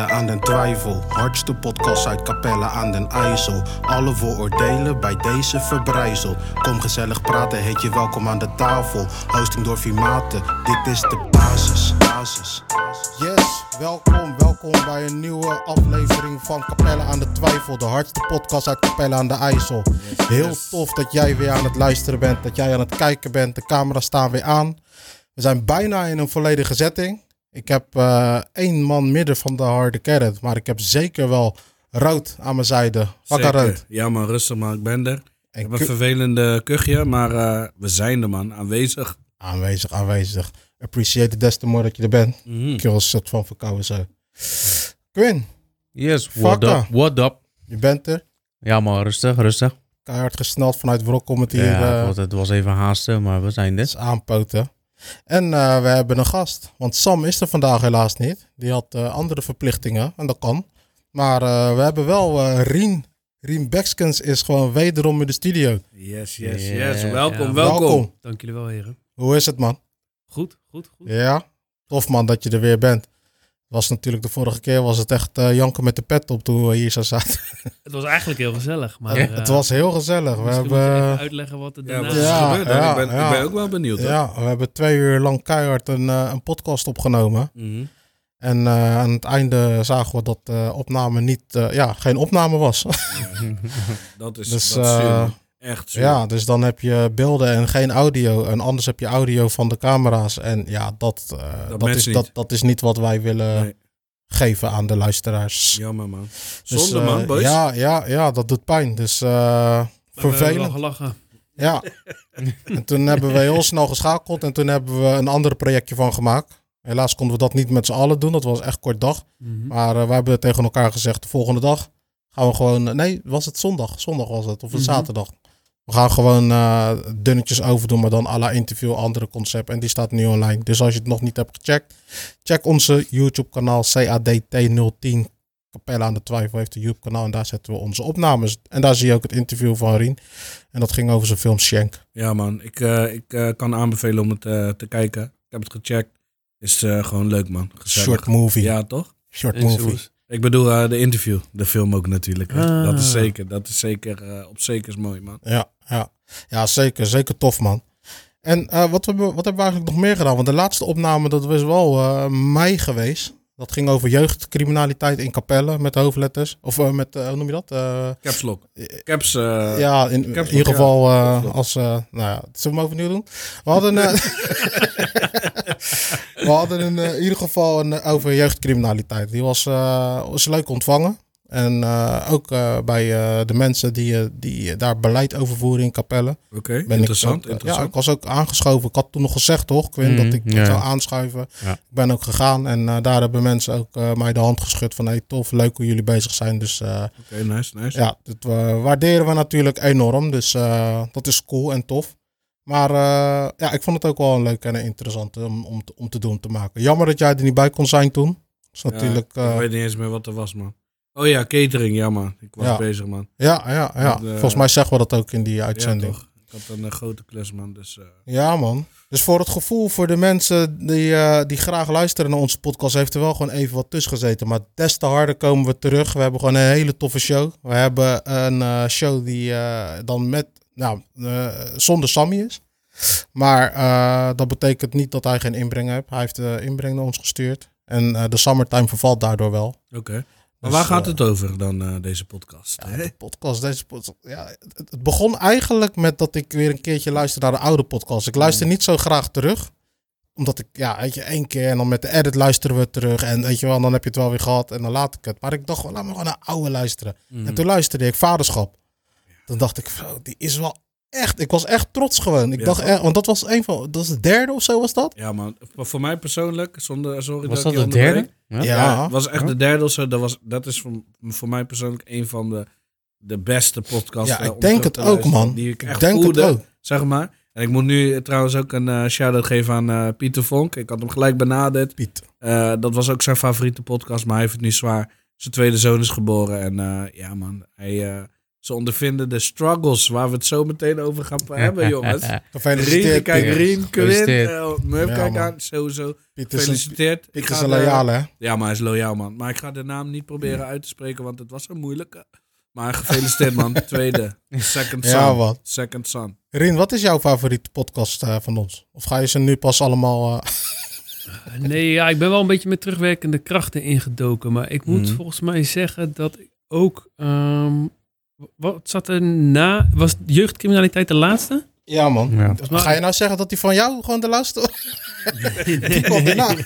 Capelle aan den Twijfel. Hardste podcast uit Capelle aan den IJssel. Alle vooroordelen bij deze verbrijzeld. Kom gezellig praten, heet je welkom aan de tafel. Hosting door Vimaten, dit is de basis. basis. Yes, welkom, welkom bij een nieuwe aflevering van Capelle aan de Twijfel. De hardste podcast uit Capelle aan de IJssel. Heel tof dat jij weer aan het luisteren bent, dat jij aan het kijken bent. De camera's staan weer aan. We zijn bijna in een volledige setting. Ik heb eh, één man midden van de harde carrot, maar ik heb zeker wel rood aan mijn zijde. Wakker rood. Ja man, rustig man, ik ben er. Ik En heb een vervelende kuchje, maar eh, we zijn er man, aanwezig. aanwezig, aanwezig. Appreciate it des te more dat je er bent. Mhm. Ik wil een soort van verkouden zo. Quinn, Yes, what up, what up? je bent er. Ja man, rustig, rustig. Keihard gesneld vanuit Wrok om het hier ja, eh, het, was, even haasten, maar we zijn eens dit. aanpoten. En eh, we hebben een gast. Want Sam is er vandaag helaas niet. Die had eh, andere verplichtingen en dat kan. Maar eh, we hebben wel eh, Rien. Rien Bekskens is gewoon wederom in de studio. Yes, yes, yes. Welkom, ja, welkom. welkom. Dank jullie wel, heren. Hoe is het man? Goed, goed, goed. Ja, tof man dat je er weer bent. Was natuurlijk de vorige keer was het echt eh, janken met de pet op toen we hier zo zaten. Het was eigenlijk heel gezellig, maar... Ja, eh, het was heel gezellig. We hebben, even uitleggen wat er daarna is Ja, gebeurd ja, ik, ben, ja. ik ben ook wel benieuwd. hoor. ja, we hebben twee uur lang keihard een, eh, een podcast opgenomen. Mhm. En eh, aan het einde zagen we dat de opname niet, eh, ja, geen opname was. Dat is, Dus, dat is. Echt zuur. ja, dus dan heb je beelden en geen audio. En anders heb je audio van de camera's. En ja, dat, eh, dat, is, niet. dat, dat is niet wat wij willen Nee, geven aan de luisteraars. jammer man. Dus, Zonde eh, man, boys. Ja, ja, ja, dat doet pijn. Dus eh, Maar we hebben wel vervelend. gelachen. Ja. en toen hebben we heel snel geschakeld. En toen hebben we een ander projectje van gemaakt. Helaas konden we dat niet met z'n allen doen. Dat was echt kort dag. Mhm. Maar we hebben tegen elkaar gezegd, de volgende dag gaan we gewoon... Nee, was het zondag? Zondag was het. Of een Mhm. zaterdag. We gaan gewoon eh, dunnetjes overdoen, maar dan à la interview, andere concept. En die staat nu online. Dus als je het nog niet hebt gecheckt, check onze YouTube kanaal CADT010. Capella aan de Twijfel heeft een YouTube kanaal en daar zetten we onze opnames. En daar zie je ook het interview van Rien. En dat ging over zijn film Shank. Ja man, ik, eh, ik eh, kan aanbevelen om het eh, te kijken. Ik heb het gecheckt. Is eh, gewoon leuk man. Gezellig. Short movie. Ja toch? Short movie. zoals- Ik bedoel eh, de interview, de film ook natuurlijk. hè. Ah. Dat is zeker, dat is zeker, eh, op zeker is mooi man. Ja, ja. ja zeker. Zeker tof, man. En eh, wat, hebben, we- wat hebben we eigenlijk nog meer gedaan? Want de laatste opname, dat was wel eh, mei geweest. Dat ging over jeugdcriminaliteit in Capelle met hoofdletters. Of eh, met, hoe noem je dat? Eh, Caps ja, in, ieder geval ja. als... nou ja, zullen we hem overnieuw doen? We hadden, we hadden in, in ieder geval een, over jeugdcriminaliteit. Die was, was leuk ontvangen. En eh, ook eh, bij eh, de mensen die, eh, die daar beleid over voeren in Capelle. Oké, interessant, ik ook, interessant. Ja, ik was ook aangeschoven. Ik had toen nog gezegd, toch, Quinn, dat ik dat ja. zou aanschuiven. Ja. Ik ben ook gegaan en eh, daar hebben mensen ook eh, mij de hand geschud van, hey, tof, leuk hoe jullie bezig zijn. Dus eh, Oké, nice, nice. ja, dat waarderen we natuurlijk enorm. Dus eh, dat is cool en tof. Maar eh, ja, ik vond het ook wel een leuk en interessant om, om, te, om te doen, te maken. Jammer dat jij er niet bij kon zijn toen. Dat is Ja, natuurlijk... ik weet niet eens meer wat er was, man. Oh ja, catering, ja man. Ik was Ja. bezig, man. ja, ja, ja. Eh, Volgens mij zeggen we dat ook in die Ja, uitzending. toch. Ik had een eh, grote klus, man. Dus eh, Ja, man. Dus voor het gevoel voor de mensen die, eh, die graag luisteren naar onze podcast, heeft er wel gewoon even wat tussen gezeten. Maar des te harder komen we terug. We hebben gewoon een hele toffe show. We hebben een eh, show die eh, dan met, nou, eh, zonder Sammy is. Maar eh, dat betekent niet dat hij geen inbreng heeft. Hij heeft de inbreng naar ons gestuurd. En eh, de summertime vervalt daardoor wel. oké. Maar Dus, waar gaat eh, het over dan, eh, deze podcast? Ja, de podcast, deze podcast. Ja, het, begon eigenlijk met dat ik weer een keertje luister naar de oude podcast. Ik luister niet zo graag terug. Omdat ik, ja, weet je, één keer en dan met de edit luisteren we terug. En weet je wel, dan heb je het wel weer gehad en dan laat ik het. Maar ik dacht, laat me gewoon naar oude luisteren. En toen luisterde ik Vaderschap. Toen dacht ik, die is wel echt, ik was echt trots gewoon. Ik Ja, dacht echt, want dat was een van, dat is de derde of zo was dat? Ja, man. Voor, voor mij persoonlijk, zonder, sorry Was dat dat ik de derde? Ja. Was echt de derde of zo. Dat, was, dat is voor, voor mij persoonlijk een van de, de beste podcasts. Ja, eh, ik denk het ook, luisteren, man. Die ik echt Ik denk het ook. zeg maar. En ik moet nu trouwens ook een eh, shout-out geven aan eh, Pieter Vonk. Ik had hem gelijk benaderd. Piet. Eh, dat was ook zijn favoriete podcast, maar hij heeft het nu zwaar. Zijn tweede zoon is geboren en eh, ja man, hij, eh, Ze ondervinden de struggles waar we het zo meteen over gaan hebben, jongens. Rien, Pieter. kijk. Rien, Quinn, Gefeliciteerd. eh, Murph, Ja, kijk man. aan, sowieso. Piet Gefeliciteerd. Ik Piet is loyaal, hè? Ja, maar hij is loyaal, man. Maar ik ga de naam niet proberen uit te spreken, want het was een moeilijke. Maar gefeliciteerd, man. Tweede. Second son. Ja, wat. Second son. Rien, wat is jouw favoriete podcast eh, van ons? Of ga je ze nu pas allemaal... eh, Nee, ja, ik ben wel een beetje met terugwerkende krachten ingedoken. Maar ik moet Mhm. volgens mij zeggen dat ik ook... ehm, wat zat er na? Was jeugdcriminaliteit de laatste? Ja, man. Ja. Ga je nou zeggen dat die van jou gewoon de laatste... die komt erna. Wat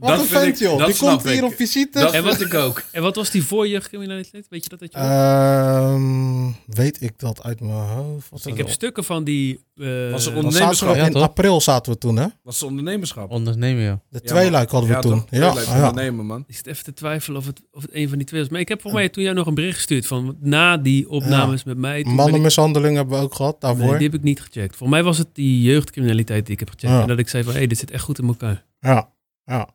Dat een vind vent, joh. Die komt hier op visite. Dat En wat- ik ook. En wat was die voor jeugdcriminaliteit? Weet je dat? dat je Ehm, weet ik dat uit mijn hoofd? Wat ik heb stukken van die... eh, Was er ondernemerschap? in april zaten we toen, hè? Was het ondernemerschap? Ondernemen, ja. De tweeluik hadden we ja, toen. Ja, ja. ondernemen, man. Ik zit even te twijfelen of het, of het een van die twee was. Maar ik heb volgens mij toen jou nog een bericht gestuurd van na die opnames met mij. Mannenmishandeling hebben we ook gehad daarvoor. Nee, die heb ik niet gecheckt. Voor mij was het die jeugdcriminaliteit die ik heb gecheckt. Ja. En dat ik zei van, hé, hey, dit zit echt goed in elkaar. Ja, ja.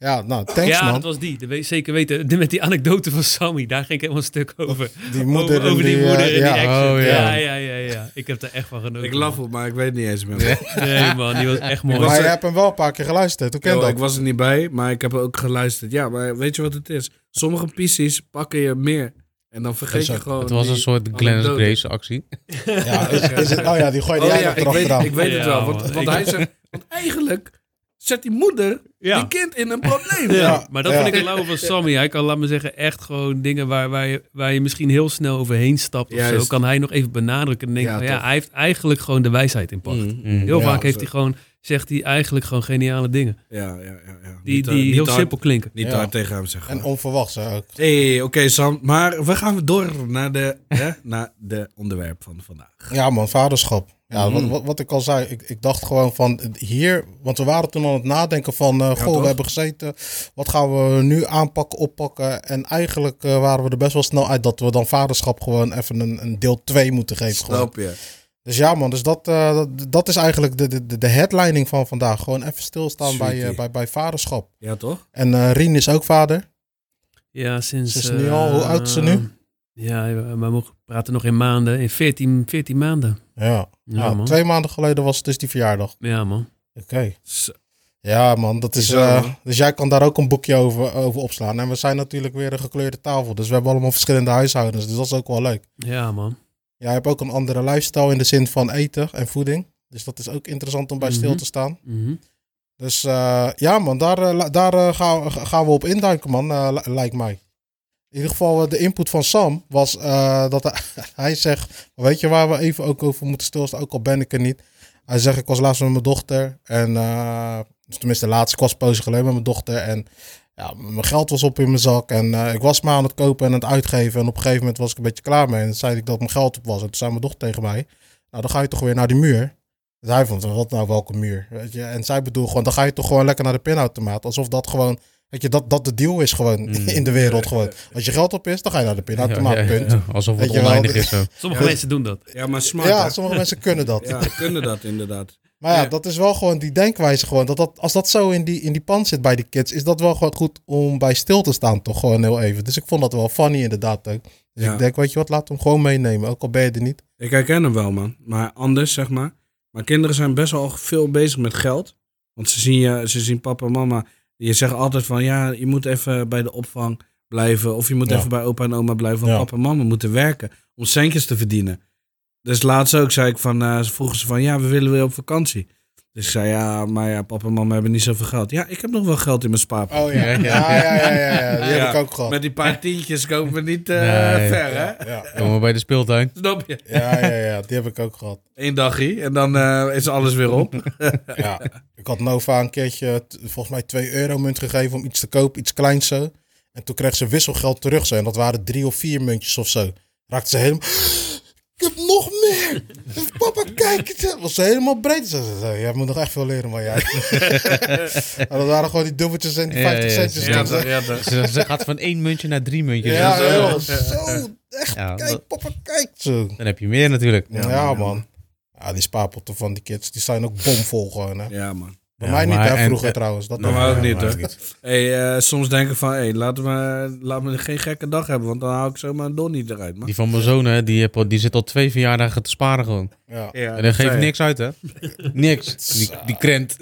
Ja, nou, thanks ja, man. dat was die. Dat weet- zeker weten. De- Met die anekdote van Sammy. Daar ging ik helemaal een stuk over. Die moeder over, die, die, eh, moeder en ja. die action. Oh, ja. ja. Ja, ja, ja, Ik heb er echt van genoten. Ik lach op, maar ik weet niet eens meer. Nee, man. Die was echt mooi. Maar je hebt hem wel een paar keer geluisterd. Hoe ken je Yo, dat? ik was er niet bij, maar ik heb ook geluisterd. Ja, maar weet je wat het is? Sommige pieces pakken je meer. En dan vergeet je gewoon... Het was die een soort Glennis anekdote. Grace actie. Ja, is, is het, oh ja, die gooide Oh jij ja, ik weet, ik weet het Ja, wel. Want, hij zegt... Want eigenlijk zet die moeder Ja. die kind in een probleem. Ja, Ja, maar dat ja. vind ik het lauwe van Sammy. Hij kan, laat me zeggen, echt gewoon dingen waar, waar, je, waar je misschien heel snel overheen stapt of zo. Juist. Kan hij nog even benadrukken en denken Ja, van, ja, toch. hij heeft eigenlijk gewoon de wijsheid in pacht. Mm. Mm. Heel Ja, vaak heeft zo. hij gewoon, zegt hij eigenlijk gewoon geniale dingen. Ja, ja, ja. ja. Die, Niet, die heel hard- simpel klinken. Niet Ja. hard tegen hem zeggen. En onverwachts hè, ook. hey, oké Sam. Maar we gaan door naar de, hè, naar de onderwerp van vandaag. Ja man, vaderschap. Ja, Mhm. wat, wat, wat ik al zei, ik, ik dacht gewoon van hier, want we waren toen aan het nadenken van, eh, goh, toch? we hebben gezeten, wat gaan we nu aanpakken, oppakken? En eigenlijk eh, waren we er best wel snel uit dat we dan vaderschap gewoon even een, een deel 2 moeten geven. Gewoon. Snap je? Dus ja man, dus dat, eh, dat, dat is eigenlijk de, de, de headlining van vandaag. Gewoon even stilstaan bij, eh, bij, bij vaderschap. Ja, toch? En eh Rien is ook vader. Ja, sinds... Ze is nu al- hoe oud is ze nu? Ja, we mogen praten nog in maanden. In 14, 14 maanden. Ja, Ja, ja man. twee maanden geleden was het dus die verjaardag. Ja, man. Oké. Ja, man, dat is. Eh, man. dus jij kan daar ook een boekje over, over opslaan. En we zijn natuurlijk weer een gekleurde tafel. Dus we hebben allemaal verschillende huishoudens. Dus dat is ook wel leuk. Ja, man. Jij hebt ook een andere lifestyle in de zin van eten en voeding. Dus dat is ook interessant om bij stil Mhm. te staan. Mhm. Dus eh, ja, man, daar, eh, daar eh, gaan, we- gaan we op induiken, man. li- lijkt mij. In ieder geval, de input van Sam was dat hij, hij zegt: Weet je waar we even ook over moeten stilstaan? Ook al ben ik er niet. Hij zegt: Ik was laatst met mijn dochter. En eh, tenminste, laatst, ik was een poosje geleden met mijn dochter. En ja, mijn geld was op in mijn zak. En eh, ik was maar aan het kopen en aan het uitgeven. En op een gegeven moment was ik een beetje klaar mee. En zei ik dat mijn geld op was. En toen zei mijn dochter tegen mij: Nou, dan ga je toch weer naar die muur. Dus hij vond, wat nou, welke muur? Weet je? En zij bedoelt gewoon, dan ga je toch gewoon lekker naar de pinautomaat. Alsof dat gewoon, weet je, dat, dat de deal is gewoon Mm. in de wereld gewoon. Als je geld op is, dan ga je naar de pinautomaat, Ja, ja, punt. ja. Alsof het oneindig is zo. Sommige Ja. mensen doen dat. Ja, maar smart. Ja, sommige mensen kunnen dat. Ja, kunnen dat inderdaad. Maar ja, Ja. dat is wel gewoon die denkwijze gewoon. Dat dat, als dat zo in die, in die pan zit bij die kids, is dat wel gewoon goed om bij stil te staan, toch gewoon heel even. Dus ik vond dat wel funny inderdaad ook. Dus Ja. ik denk, weet je wat, laat hem gewoon meenemen, ook al ben je er niet. Ik herken hem wel, man. Maar anders, zeg maar. Maar kinderen zijn best wel veel bezig met geld. Want ze zien, je, ze zien papa en mama. Je zegt altijd van, ja, je moet even bij de opvang blijven. Of je moet Ja. even bij opa en oma blijven. Want papa en mama moeten werken om centjes te verdienen. Dus laatst ook zei ik van, eh, vroegen ze van, ja, we willen weer op vakantie. Dus ik zei, ja, maar ja, papa en mama hebben niet zoveel geld. Ja, ik heb nog wel geld in mijn spaarpot. Oh ja, ja, ja, ja, ja, ja, die Ja. heb ik ook gehad. Met die paar tientjes komen we niet eh, Nee. ver, hè? Ja, Komen we bij de speeltuin. Snap je? ja, ja, ja, die heb ik ook gehad. Eén dagje en dan eh, is alles weer op. Ja, ik had Nova een keertje, t- volgens mij 2 euro munt gegeven om iets te kopen, iets kleins zo. En toen kreeg ze wisselgeld terug zo. En dat waren drie of vier muntjes of zo. Raakte ze helemaal... Ik heb nog meer! Papa, kijk! Het was ze helemaal breed. Ze zei, jij moet nog echt veel leren, maar jij. en dat waren gewoon die dubbeltjes en die Ja, 50 ja, centjes. ja, zo. ja, toch. Ze, ze gaat van één muntje naar drie muntjes. Ja, joh, zo. Echt, Ja, kijk, dat- papa, kijk! Zo. Dan heb je meer natuurlijk. Ja, man. Ja, die spaarpotten van die kids, die zijn ook bomvol gewoon, hè. Ja, man. Bij Ja, mij niet, maar- hè, en- vroeger en- trouwens. Dat Nou, ook, maar ook eh, niet, hoor. Hey, eh, soms denk ik van, hey, laat, me, laat me geen gekke dag hebben, want dan hou ik zomaar een Donnie eruit, man. Die van mijn zoon, hè, die, heb al- die zit al twee verjaardagen te sparen gewoon. Ja. Ja, En dat geeft niks uit, hè? niks. Die, die krent.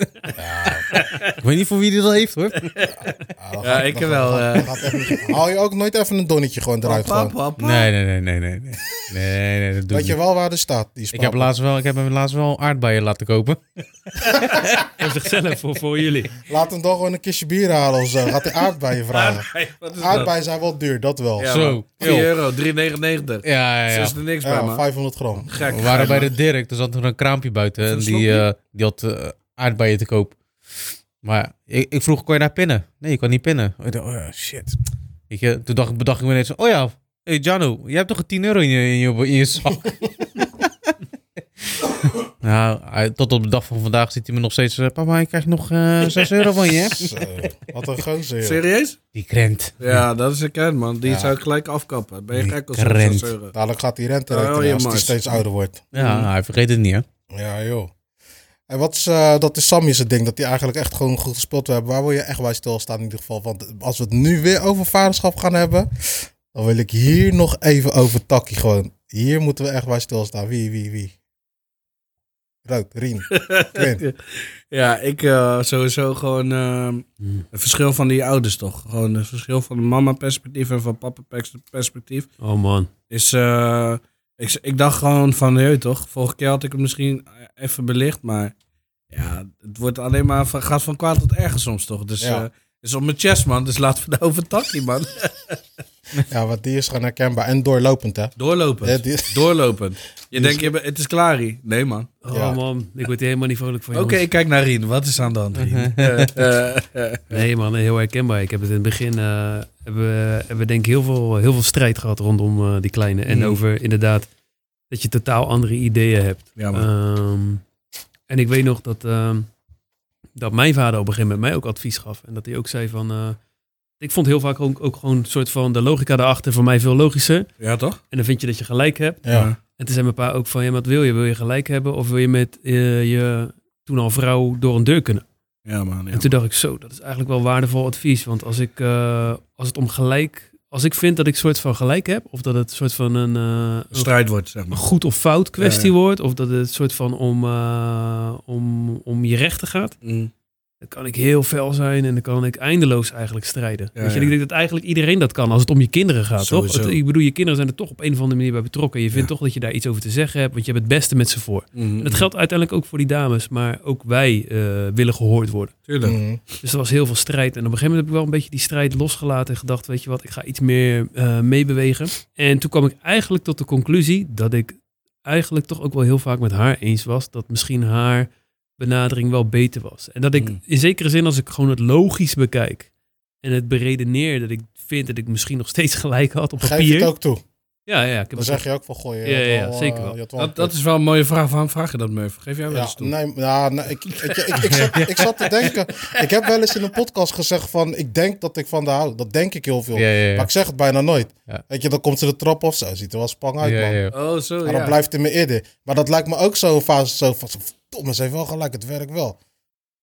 ik weet niet voor wie die dat heeft, hoor. Ja, Ja, ik dan wel, gaat- eh. Haal je ook nooit even een donnetje gewoon eruit? Papa, Gewoon. papa. Nee, nee, nee, nee, nee. Nee, nee, nee dat Weet je niet. wel waar de staat? Die Ik heb, laatst wel, ik heb hem laatst wel aardbeien laten kopen. Voor zichzelf, voor, voor jullie. Laat hem dan gewoon een kistje bier halen of zo. Gaat hij aardbeien vragen? Aardbei, wat is dat? Aardbeien zijn wel duur, dat wel. Ja, Zo, man. joh. 4 euro, 3,99. Ja, ja, Zo ja. is er niks bij, Ja, man. 500 gram. Gek. We waren bij man. Dirk, er zat er een kraampje buiten. En die, eh, die had eh, aardbeien te koop. Maar ik, ik vroeg, kon je daar pinnen? Nee, je kan niet pinnen. Ik dacht, oh shit. Weet je, toen dacht, bedacht ik me ineens, oh ja, hey Jano, je hebt toch een 10 euro in je, in je, in je zak? nou, tot op de dag van vandaag ziet hij me nog steeds, eh, papa, ik krijg nog eh 6 euro van je. Zo, wat een gozer. Serieus? Die krent. Ja, dat is een kern, man. Die Ja. zou ik gelijk afkappen. Ben je Die gek als krent. 6 euro? Dadelijk gaat die rente Oh, als hij steeds ouder wordt. Ja, hij vergeet het niet, hè? Ja, joh. En wat is, eh, dat is Sammy's ding, dat hij eigenlijk echt gewoon goed gespeeld hebben. Waar wil je echt bij stilstaan in ieder geval? Want als we het nu weer over vaderschap gaan hebben, dan wil ik hier nog even over Takkie gewoon. Hier moeten we echt bij stilstaan. Wie, wie, wie? Rood, Rien, Quinn. Ja, ik eh, sowieso gewoon eh, Hmm. het verschil van die ouders toch. Gewoon het verschil van de mama perspectief en van papa pers- perspectief. Oh man. Is, eh, ik, ik dacht gewoon van, nee toch, vorige keer had ik het misschien even belicht, maar ja, het wordt alleen maar van, gaat van kwaad tot erger soms toch. Dus Ja. eh, is op mijn chest man, dus laten we het over takkie man. Ja, want die is gewoon herkenbaar en doorlopend, hè? Doorlopend. Ja, die- Doorlopend. Je denkt, je bent- het is klaar hier. Nee man. Oh Ja. man, ik word hier helemaal niet vrolijk van Oké, kijk naar Rien. Wat is aan de hand, Rien? Eh, eh, eh. Nee man, heel herkenbaar. Ik heb het in het begin, hebben, we, hebben we denk ik heel veel, heel veel strijd gehad rondom eh, die kleine. En Mm. over inderdaad dat je totaal andere ideeën hebt. Ja man. Ehm, en ik weet nog dat, ehm, dat mijn vader op een gegeven moment mij ook advies gaf. En dat hij ook zei van... eh, ik vond heel vaak ook, ook gewoon een soort van de logica daarachter voor mij veel logischer. ja toch? En dan vind je dat je gelijk hebt. Ja. En toen zei mijn pa ook van, ja, wat wil je? Wil je gelijk hebben of wil je met eh, je toen al vrouw door een deur kunnen? Ja man. Ja, en toen dacht ik, zo, dat is eigenlijk wel waardevol advies. Want als ik, eh, als het om gelijk, als ik vind dat ik soort van gelijk heb, of dat het soort van een, eh, een strijd wordt, zeg maar. goed of fout kwestie Ja, ja. wordt, of dat het soort van om, om, om je rechten gaat, Mm. Dan kan ik heel fel zijn en dan kan ik eindeloos eigenlijk strijden. Ja, Weet je, ja. ik denk dat eigenlijk iedereen dat kan als het om je kinderen gaat, toch? Sowieso. Ik bedoel, je kinderen zijn er toch op een of andere manier bij betrokken. Je vindt toch dat je daar iets over te zeggen hebt, want je hebt het beste met ze voor. Mm. En dat geldt uiteindelijk ook voor die dames, maar ook wij eh, willen gehoord worden. Tuurlijk. Mhm. Dus er was heel veel strijd. En op een gegeven moment heb ik wel een beetje die strijd losgelaten en gedacht, weet je wat, ik ga iets meer eh, meebewegen. En toen kwam ik eigenlijk tot de conclusie dat ik eigenlijk toch ook wel heel vaak met haar eens was dat misschien haar benadering wel beter was. En dat ik Hmm. in zekere zin, als ik gewoon het logisch bekijk en het beredeneer, dat ik vind dat ik misschien nog steeds gelijk had op Geef je papier. het ook toe. Ja, ja, ik heb Dan het zeg je ook van, gooi je Ja, ja, ja, wel, zeker eh, wel. Dat, is wel een mooie vraag. Waarom vraag je dat, Murphy? Geef jij wel Ja, eens toe. nee, ja, nee, ik, ik, ik, ik, zat, ik zat te denken. Ik heb wel eens in een podcast gezegd van, ik denk dat ik van de hou. Dat denk ik heel veel. Ja, ja, ja. Maar ik zeg het bijna nooit. Ja. Weet je, dan komt ze de trap of zo. Ziet er wel spang uit, Ja, man. ja. Oh, zo, Maar ja. dat blijft in mijn idee. Maar dat lijkt me ook zo'n fase zo van, verdomme, ze heeft wel gelijk, het werkt wel.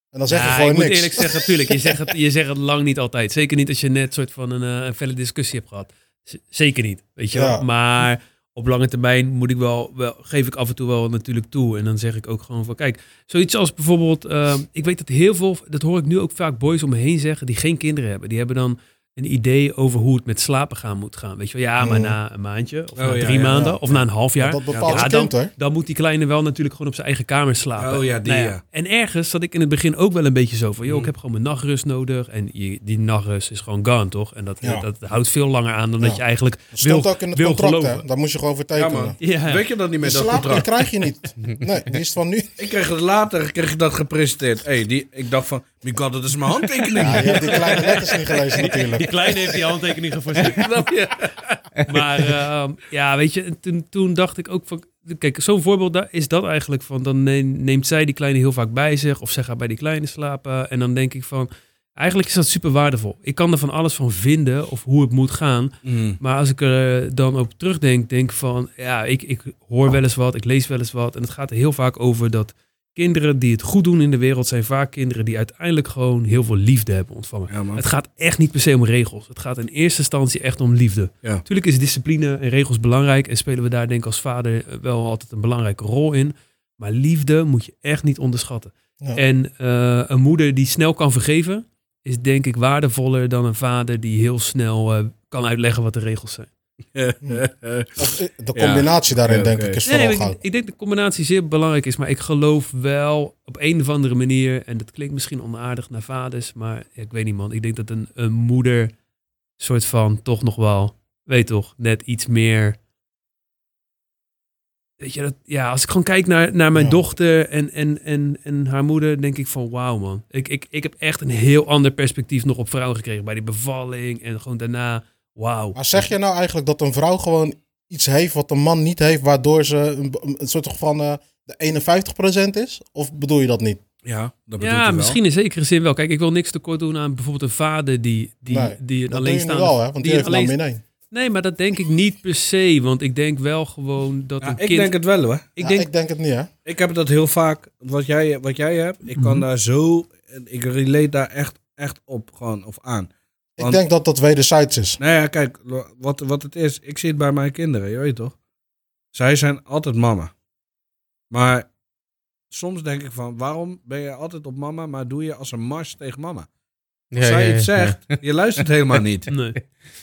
En dan zeg je Ja, gewoon ik moet eerlijk zeggen, natuurlijk. Je zegt, het, je zegt het lang niet altijd. Zeker niet als je net soort van een, eh, een felle discussie hebt gehad. Z- zeker niet, weet je wel. Maar op lange termijn moet ik wel, wel, geef ik af en toe wel natuurlijk toe. En dan zeg ik ook gewoon van, kijk, zoiets als bijvoorbeeld, eh, ik weet dat heel veel, dat hoor ik nu ook vaak boys om me heen zeggen, die geen kinderen hebben. Die hebben dan een idee over hoe het met slapen gaan moet gaan. Weet je wel, ja, maar Mhm. na een maandje, of Oh, na drie ja, maanden, ja. of na een half jaar. Dat bepaalt Ja, dan- kind. Dan moet die kleine wel natuurlijk gewoon op zijn eigen kamer slapen. Oh ja, die, Nou ja. En ergens zat ik in het begin ook wel een beetje zo van... joh, ik Mm. heb gewoon mijn nachtrust nodig. En je, die nachtrust is gewoon gone, toch? En dat, Ja. dat houdt veel langer aan dan Ja. dat je eigenlijk Dat stond wil, ook in het wil contract, geloven. hè. Daar moest je gewoon voor Ja. Weet je dat niet meer, dat slaap, die contract? krijg je niet. Nee, die is van nu. Ik kreeg het later kreeg ik dat gepresenteerd. Hey, die, ik dacht van, my god, dat is mijn handtekening. Ja, je hebt die kleine letters niet gelezen natuurlijk. Die kleine heeft die handtekening geforceerd. Maar ehm, ja, weet je, en toen, toen dacht ik ook van... Kijk, zo'n voorbeeld da- is dat eigenlijk van... dan neem- neemt zij die kleine heel vaak bij zich... of zij gaat bij die kleine slapen. En dan denk ik van... Eigenlijk is dat super waardevol. Ik kan er van alles van vinden of hoe het moet gaan. Mm. Maar als ik er dan op terugdenk, denk van... Ja, ik, ik hoor wel eens wat, ik lees wel eens wat. En het gaat er heel vaak over dat kinderen die het goed doen in de wereld zijn vaak kinderen die uiteindelijk gewoon heel veel liefde hebben ontvangen. Ja. Het gaat echt niet per se om regels. Het gaat in eerste instantie echt om liefde. Ja. Natuurlijk is discipline en regels belangrijk en spelen we daar denk ik als vader wel altijd een belangrijke rol in. Maar liefde moet je echt niet onderschatten. Ja. En eh, een moeder die snel kan vergeven is denk ik waardevoller dan een vader die heel snel eh, kan uitleggen wat de regels zijn. Of, eh, de combinatie daarin, denk ik, is Nee, vooral ik, ik denk dat de combinatie zeer belangrijk is, maar ik geloof wel op een of andere manier, en dat klinkt misschien onaardig naar vaders, maar ik weet niet man, ik denk dat een, een moeder soort van toch nog wel, weet toch, net iets meer... Weet je, dat, ja, als ik gewoon kijk naar, naar mijn Ja. dochter en, en, en, en haar moeder, denk ik van wauw man. Ik, ik, ik heb echt een heel ander perspectief nog op vrouwen gekregen bij die bevalling en gewoon daarna, wauw. Maar zeg je nou eigenlijk dat een vrouw gewoon iets heeft wat een man niet heeft, waardoor ze een, een soort van eh, de 51% is? Of bedoel je dat niet? Ja, dat Ja, misschien in zekere zin wel. Kijk, ik wil niks tekort doen aan bijvoorbeeld een vader die, die, Nee, die een alleenstaande... wel, hè? Want die, heeft nou alleen- één. Nee, maar dat denk ik niet per se. Want ik denk wel gewoon dat Ja, een ik kind... denk het wel hoor. ik Ja, denk, ik denk het niet, hè? Ik heb dat heel vaak, wat jij, wat jij hebt, ik kan Mhm. daar zo, ik relate daar echt, echt op gewoon, of aan. Ik denk dat dat wederzijds is. Nou ja, kijk, wat, wat het is, ik zie het bij mijn kinderen, je weet toch? Zij zijn altijd mama. Maar soms denk ik van, waarom ben je altijd op mama, maar doe je als een mars tegen mama? Als zij iets zegt, je luistert helemaal niet. nee.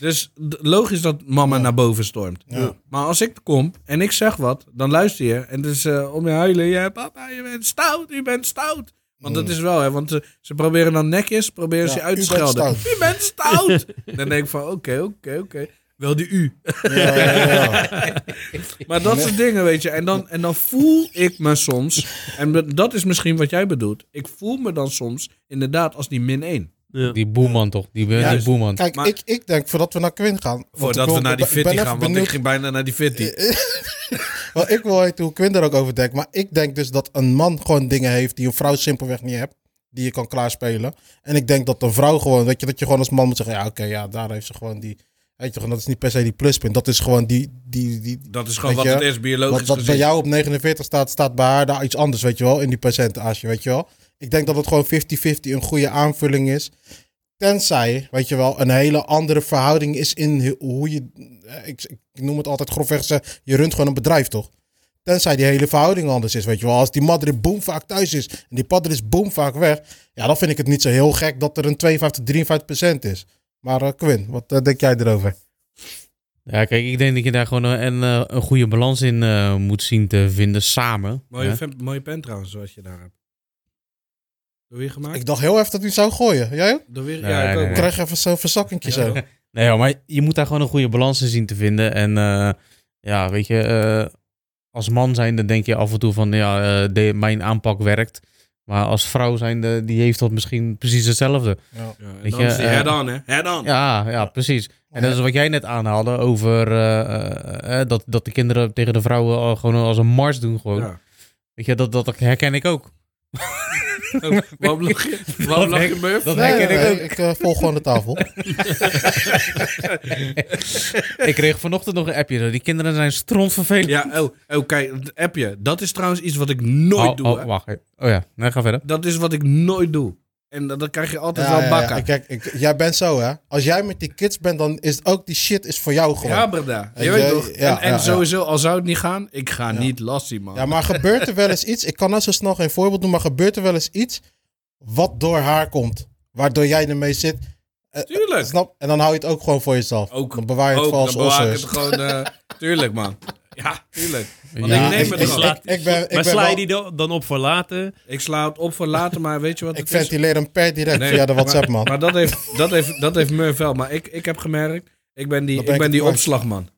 Dus logisch dat mama Ja. naar boven stormt. Ja. Maar als ik kom en ik zeg wat, dan luister je. En dus eh, om je huilen, ja, papa, je bent stout, je bent stout. Want dat Mm. is wel, hè, want ze proberen dan netjes, proberen Ja, ze je uit te schelden. stout. U bent stout. dan denk ik van, oké, oké, oké. Wel die u. Ja, ja, ja. Maar dat soort dingen, weet je. En dan, en dan voel ik me soms, en dat is misschien wat jij bedoelt. Ik voel me dan soms inderdaad als die min 1. Ja. Die boeman toch? Die, boeman. Kijk, Maar- ik, ik denk voordat we naar Quinn gaan. Voordat we naar die ik ben fitty gaan, want benieuwd- ik ging bijna naar die fitty. Want ik wil weten hoe Quinn er ook over denkt. Maar ik denk dus dat een man gewoon dingen heeft die een vrouw simpelweg niet hebt. Die je kan klaarspelen. En ik denk dat een vrouw gewoon, weet je, dat je gewoon als man moet zeggen: ja, oké, ja, daar heeft ze gewoon die. Weet je, dat is niet per se die pluspunt. Dat is gewoon die. die, die Dat is gewoon wat je, het is, biologisch wat, wat bij jou op 49 staat, staat bij haar daar iets anders, weet je wel, in die percentage, weet je wel. Ik denk dat het gewoon 50-50 een goede aanvulling is. Tenzij, weet je wel, een hele andere verhouding is in hoe je, eh, ik, ik noem het altijd grofweg, je runt gewoon een bedrijf, toch? Tenzij die hele verhouding anders is, weet je wel. Als die mother boom vaak thuis is en die padder is boom vaak weg, ja, dan vind ik het niet zo heel gek dat er een 52, 53 procent is. Maar eh, Quinn, wat eh, denk jij erover? Ja, kijk, ik denk dat je daar gewoon een, een, goede balans in moet zien te vinden samen. Mooie, hè. mooie pen trouwens, zoals je daar hebt. Door wie gemaakt? Ik dacht heel even dat hij zou gooien. Jij ook? Door wie? Nee, ja, ik nee, nee. krijg even zo'n verzakkingje zo. Nee, maar je moet daar gewoon een goede balans in zien te vinden. En eh, ja, weet je, eh, als man zijnde denk je af en toe van, ja, eh, de, mijn aanpak werkt. Maar als vrouw zijnde, die heeft dat misschien precies hetzelfde. Ja. Ja, Weet dan je, is die head-on, hè? Head-on. Ja, ja, precies. En dat is wat jij net aanhaalde over dat, dat de kinderen tegen de vrouwen gewoon als een mars doen. Gewoon. Ja. Weet je, dat, dat herken ik ook. Oh, waarom lach je? Waarom lach je, Murph? Dat Nee, ik ik eh, volg gewoon de tafel. ik kreeg vanochtend nog een appje. Die kinderen zijn strontvervelend. Ja, oh, oh, kijk, het appje. Dat is trouwens iets wat ik nooit oh, doe, oh, hè. wacht. Oh ja, nee, ga verder. Dat is wat ik nooit doe. En dan, dan krijg je altijd Ja, wel ja, bakken. ja. Kijk, ik, jij bent zo, hè? Als jij met die kids bent, dan is ook die shit is voor jou gewoon. Ja, Ja, brada. Je En weet toch? ja, en en ja, ja. sowieso, al zou het niet gaan, ik ga niet lassie, man. maar gebeurt er wel eens iets? Ik kan nou zo snel geen voorbeeld doen, maar gebeurt er wel eens iets wat door haar komt? Waardoor jij ermee zit? Eh, Tuurlijk. Snap? En dan hou je het ook gewoon voor jezelf. Ook. Dan bewaar je het Ook, voor als dan bewaar ik osses. het gewoon... eh, tuurlijk, man. Ja, tuurlijk. Want Ja, ik neem ik, het ik, gewoon. ik, ik ben, ik maar ben sla je wel- die dan- op voor later? Ik sla het op voor later, maar weet je wat ik het is? ventileer hem per direct Nee, via de WhatsApp, maar, man. Maar dat heeft, dat heeft, dat heeft Murph wel. Maar ik, ik heb gemerkt, ik ben die, ben ik ben die opslagman.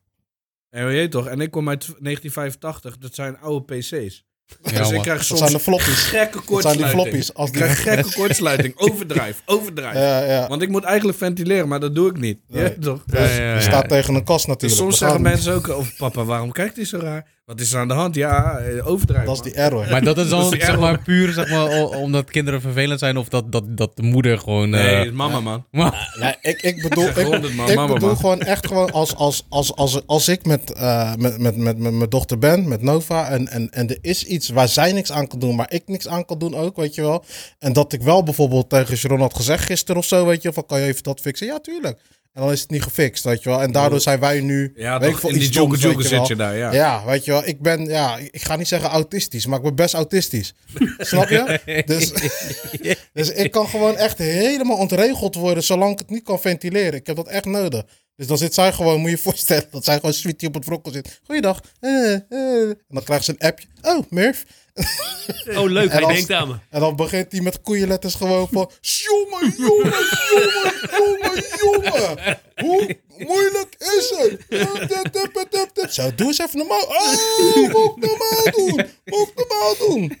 En weet je toch? En ik kom uit 1985, dat zijn oude PC's. Ja, dus ik krijg Dat soms zijn de floppies. gekke Dat zijn die kortsluiting. floppies. Als Ik krijg gekke kortsluiting. Overdrijf, overdrijf. Ja, ja. Want ik moet eigenlijk ventileren, maar dat doe ik niet. Nee. Ja, toch? Dus je staat tegen een kast Dus natuurlijk. soms Dat zeggen mensen ook over papa, waarom kijkt hij zo raar? Wat is er aan de hand? Ja, eh, overdrijven. Dat is die error. Maar dat is dan Dat is zeg maar puur zeg maar, omdat kinderen vervelend zijn of dat, dat, dat de moeder gewoon... Nee, eh, mama, man. ik, ik bedoel, ik, 100 man, ik mama, bedoel man. gewoon echt gewoon als, als, als, als, als ik met, eh, met, met, met, met mijn dochter ben, met Nova, en, en, en er is iets waar zij niks aan kan doen, maar ik niks aan kan doen ook, weet je wel. En dat ik wel bijvoorbeeld tegen Sharon had gezegd gisteren of zo, weet je, van kan je even dat fixen? Ja, tuurlijk. En dan is het niet gefixt, weet je wel. En daardoor zijn wij nu, Ja, weet toch, veel, in die joker je zit je daar, ja. Ja, weet je wel, ik ben, ja, ik ga niet zeggen autistisch, maar ik ben best autistisch. Snap je? Dus, dus ik kan gewoon echt helemaal ontregeld worden zolang ik het niet kan ventileren. Ik heb dat echt nodig. Dus dan zit zij gewoon, moet je je voorstellen, dat zij gewoon sweetie op het wrokkel zit. Goeiedag. Eh, eh. En dan krijgt ze een appje. Oh, Murph. Oh, leuk. En Hij als- denkt aan me. En dan begint hij met koeienletters gewoon van... Jongen, jongen, jongen, jongen, jongen. Hoe moeilijk is het? Zo, doe eens even normaal. Oh, moet ik normaal doen? Moet ik normaal doen?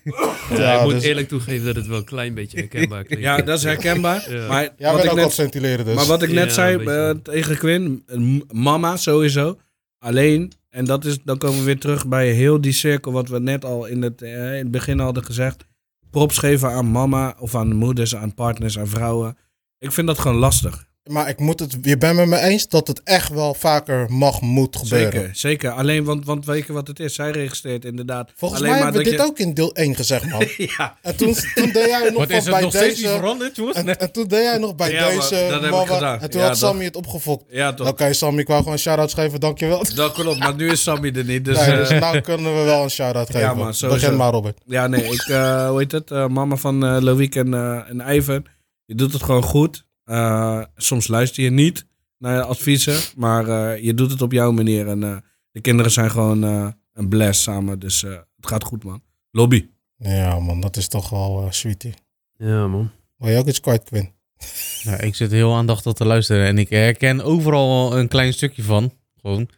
Ja, ik moet dus- eerlijk toegeven dat het wel een klein beetje herkenbaar klinkt. Ja, dat is herkenbaar. Ja. Maar, Ja, wat ik net, dus. maar wat ik net Ja, zei eh, tegen Quinn, mama sowieso, alleen, en dat is, dan komen we weer terug bij heel die cirkel wat we net al in het, eh, in het begin hadden gezegd. Props geven aan mama of aan moeders, aan partners, aan vrouwen. Ik vind dat gewoon lastig. Maar ik moet het, je bent met me eens dat het echt wel vaker mag, moet gebeuren. Zeker, zeker. Alleen, want, want weet je wat het is? Zij registreert inderdaad. Volgens alleen mij hebben we dat dit je- ook in deel 1 gezegd, man. Ja, En toen, toen deed jij nog wat van is het bij nog deze... veranderd? En, en toen deed jij nog bij Ja, maar deze dat heb ik gedaan. En toen Ja, had toch. Sammy het opgefokt. ja toch. Oké, Sammy, ik wou gewoon een shout-out geven, dankjewel. Dat klopt, maar nu is Sammy er niet. Dus, nee, eh, dus nou kunnen we wel een shout-out geven. Ja, man, sowieso. Begin maar, Robert. Ja, nee, ik, eh, hoe heet het? Eh, mama van eh Loïc en, eh en Ivan. Je doet het gewoon goed. Eh, soms luister je niet naar je adviezen, maar eh, je doet het op jouw manier. En eh, de kinderen zijn gewoon eh, een bless samen, dus eh, het gaat goed, man. Lobby. Ja, man, dat is toch wel sweetie. Ja, man. Wil je ook iets kwijt, Quinn? Nou, ik zit heel aandachtig te luisteren en ik herken overal een klein stukje van. Gewoon.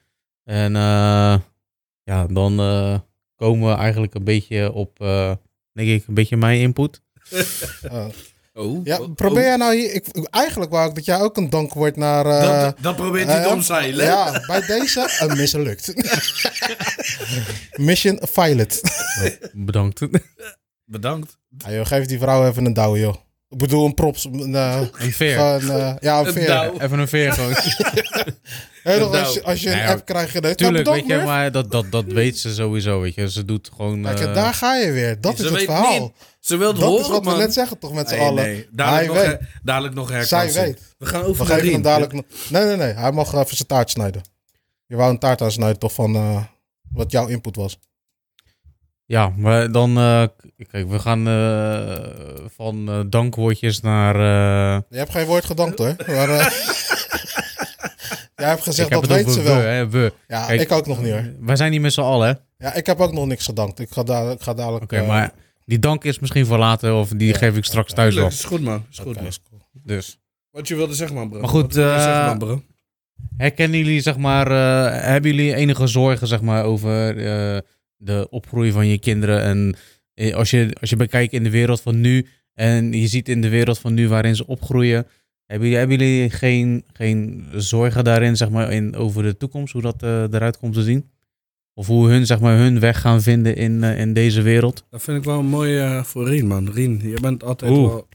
En eh, ja, dan eh, komen we eigenlijk een beetje op, eh, denk ik, een beetje mijn input. Oh, ja, probeer jij nou hier... Ik, eigenlijk wou ik dat jij ook een dankwoord naar... eh, dat, dat probeert hij eh, te omzeilen. Ja, bij deze een mislukt. Mission failed. Bedankt. Bedankt. Ja, joh, geef die vrouw even een douw, joh. Ik bedoel, een props. Een, eh, Een veer. gewoon, eh, ja, een Een veer. douw. Even een veer gewoon. Een als, je, als je een Nou ja, app krijgt, je denkt, Tuurlijk, nou, weet je, maar dat, dat, dat weet ze sowieso, weet je. Ze doet gewoon... Kijk, daar ga je weer. Dat is het verhaal. niet. Ze wil het Dat horen, is wat man. we net zeggen toch met z'n Nee, allen. nee. Dadelijk, nog Hij her- dadelijk nog Zij herkansing. weet. We gaan over geven hem dadelijk... nog- Nee, nee, nee. Hij mag even zijn taart snijden. Je wou een taart aansnijden toch van eh, wat jouw input was. Ja, maar dan... eh, kijk, we gaan eh, van dankwoordjes naar... eh, Je hebt geen woord gedankt hoor. Maar, eh, jij hebt gezegd, dat weet ze wel. we, we. Ja, Kijk, ik ook nog niet hoor. Wij zijn niet met z'n allen, hè? Oké, Ja, ik heb ook nog niks gedankt. Ik ga, da ik ga dadelijk... eh, maar die dank is misschien voor later of die Ja, geef ik straks thuis wel. Tuurlijk, is goed, man. Is goed, man. Dus... Wat je wilde zeggen, man, bro. Maar goed, eh, zeggen, man, bro. Herkennen jullie, zeg maar, eh, hebben jullie enige zorgen, zeg maar, over eh, de opgroei van je kinderen? En als je, als je bekijkt in de wereld van nu en je ziet in de wereld van nu waarin ze opgroeien, hebben jullie, hebben jullie geen, geen zorgen daarin, zeg maar, in, over de toekomst, hoe dat eh, eruit komt te zien? Of hoe hun, zeg maar, hun weg gaan vinden in, eh, in deze wereld? Dat vind ik wel mooi eh, voor Rien, man. Rien, je bent altijd Oeh. wel...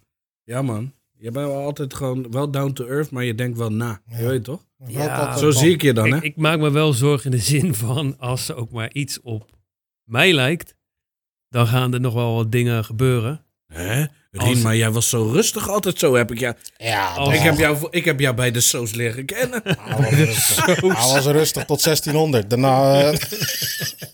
Ja, man. Je bent wel altijd gewoon wel down to earth, maar je denkt wel na. Je Ja. weet toch? Ja, Zo zie ik je dan, hè? Ik, ik maak me wel zorgen in de zin van als er ook maar iets op mij lijkt, dan gaan er nog wel wat dingen gebeuren. Hè? Rien, Als- maar jij was zo rustig altijd zo, heb ik jou... Ja. Ik heb, jou, ik heb jou bij de soos leren kennen. Hij was rustig. Hij was rustig tot 1600. Daarna... eh,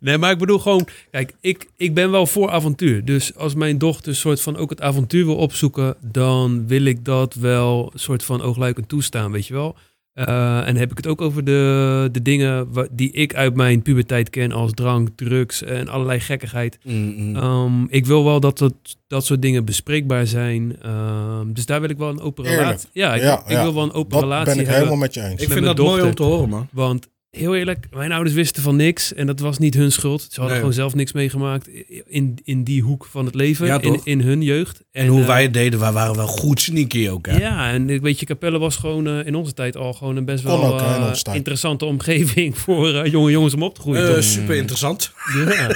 Nee, maar ik bedoel gewoon, kijk, ik, ik ben wel voor avontuur. Dus als mijn dochter soort van ook het avontuur wil opzoeken, dan wil ik dat wel soort van oogluikend toestaan, weet je wel. Eh, en heb ik het ook over de, de dingen die ik uit mijn puberteit ken als drank, drugs en allerlei gekkigheid. Mm, Ehm, ik wil wel dat dat, dat soort dingen bespreekbaar zijn. Ehm, dus daar wil ik wel een open relatie. Ja, ik, Ja, ik ja. wil wel een open dat relatie ben ik hebben. helemaal met je eens. Ik vind dat mooi om te horen, man. Want heel eerlijk, mijn ouders wisten van niks. En dat was niet hun schuld. Ze hadden Nee. gewoon zelf niks meegemaakt in, in die hoek van het leven. Ja, in, in hun jeugd. En hoe eh, wij het deden, wij waren wel goed sneaky ook, hè? Ja, en ik weet je, Capelle was gewoon eh, in onze tijd al gewoon een best wel ook, eh, interessante omgeving voor jonge jongens om op te groeien. Eh, super interessant. Ja.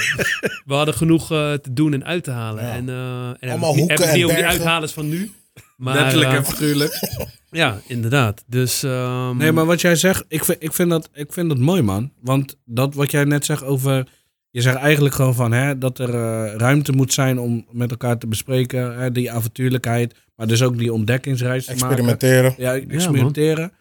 We hadden genoeg te doen en uit te halen. Ja. En, eh en Allemaal hoeken en over die bergen. uithalers van nu. Maar, Letterlijk eh, en figuurlijk. Ja, inderdaad. Dus, ehm, Nee, maar wat jij zegt, ik vind, ik, vind dat, ik vind dat mooi, man. Want dat wat jij net zegt over... Je zegt eigenlijk gewoon van hè, dat er eh, ruimte moet zijn om met elkaar te bespreken. Hè, die avontuurlijkheid, maar dus ook die ontdekkingsreis te maken. Experimenteren. Ja, experimenteren.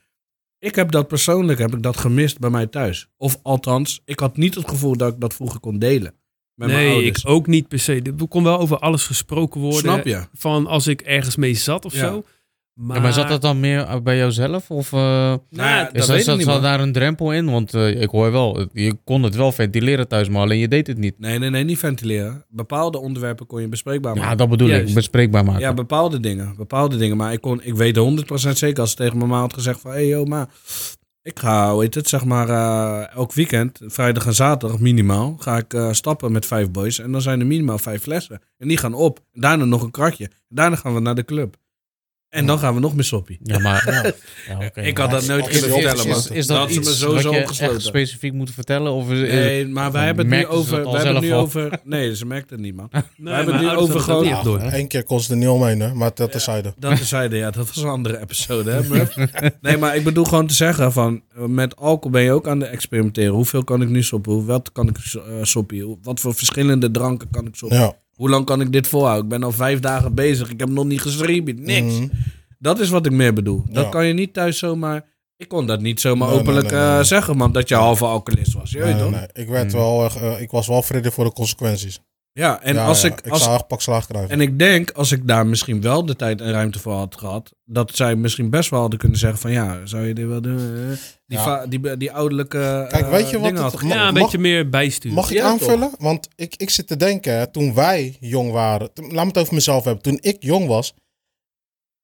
ik heb dat persoonlijk heb ik dat gemist bij mij thuis. Of althans, ik had niet het gevoel dat ik dat vroeger kon delen. Met mijn nee, ouders. ik ook niet per se. Er kon wel over alles gesproken worden. Snap je? Van als ik ergens mee zat of Ja. zo. Maar, Ja, maar zat dat dan meer bij jouzelf? Of eh, Nou ja, dat dat is weet er, ik zat, niet, zat man. daar een drempel in? Want eh, ik hoor wel, je kon het wel ventileren thuis, maar alleen je deed het niet. Nee, nee, nee, niet ventileren. Bepaalde onderwerpen kon je bespreekbaar maken. Ja, dat bedoel Juist. ik, bespreekbaar maken. Ja, bepaalde dingen. Bepaalde dingen. Maar ik, kon, ik weet 100% zeker als ze tegen mijn ma had gezegd van... Hé, hey, joh, maar ik ga, hoe heet het, zeg maar eh, elk weekend, vrijdag en zaterdag minimaal, ga ik eh, stappen met vijf boys. En dan zijn er minimaal vijf flessen. En die gaan op. Daarna nog een kratje. Daarna gaan we naar de club. En dan gaan we nog meer soppie. Ja, maar... ja, oké, ik had dat nooit Is- kunnen is- vertellen, man. Is, is Dat dat had ze me iets sowieso wat je opgesloten. echt specifiek moet vertellen? Of is, is- Nee, maar wij hebben het nu over... Wij hebben het nu over... Nee, ze merkte het niet, man. Nee, we hebben het nu over gewoon- door. Eén keer kon ze er niet omheen, hè? maar dat terzijde. Dat zeiden, ja, dat was een andere episode, hè? Nee, maar ik bedoel gewoon te zeggen van, eh, met alcohol ben je ook aan het experimenteren. Hoeveel kan ik nu soppen? Hoe- Wat kan ik uh, soppie? Hoe- Wat voor verschillende dranken kan ik soppen? Hoe lang kan ik dit volhouden? Ik ben al vijf dagen bezig. Ik heb nog niet geschreven. Niks. Mhm. Dat is wat ik meer bedoel. Dat kan je niet thuis zomaar... Ik kon dat niet zomaar Nee, openlijk nee, nee, eh, zeggen, man. Dat je halve alcoholist was. Je weet toch? nee, ik, werd Mm. wel, eh, ik was wel vrede voor de consequenties. Ja, en Ja, als ja, ik... Als, zou echt pak slaag krijgen. En ik denk, als ik daar misschien wel de tijd en ruimte voor had gehad, dat zij misschien best wel hadden kunnen zeggen van ja, zou je dit wel doen? Eh, Die, Ja. die, die ouderlijke Kijk, eh, weet je wat het- Ja, een mag- beetje meer bijsturen. Mag ik Ja, aanvullen? Want ik, ik zit te denken, toen wij jong waren, toen- laat me het over mezelf hebben. Toen ik jong was,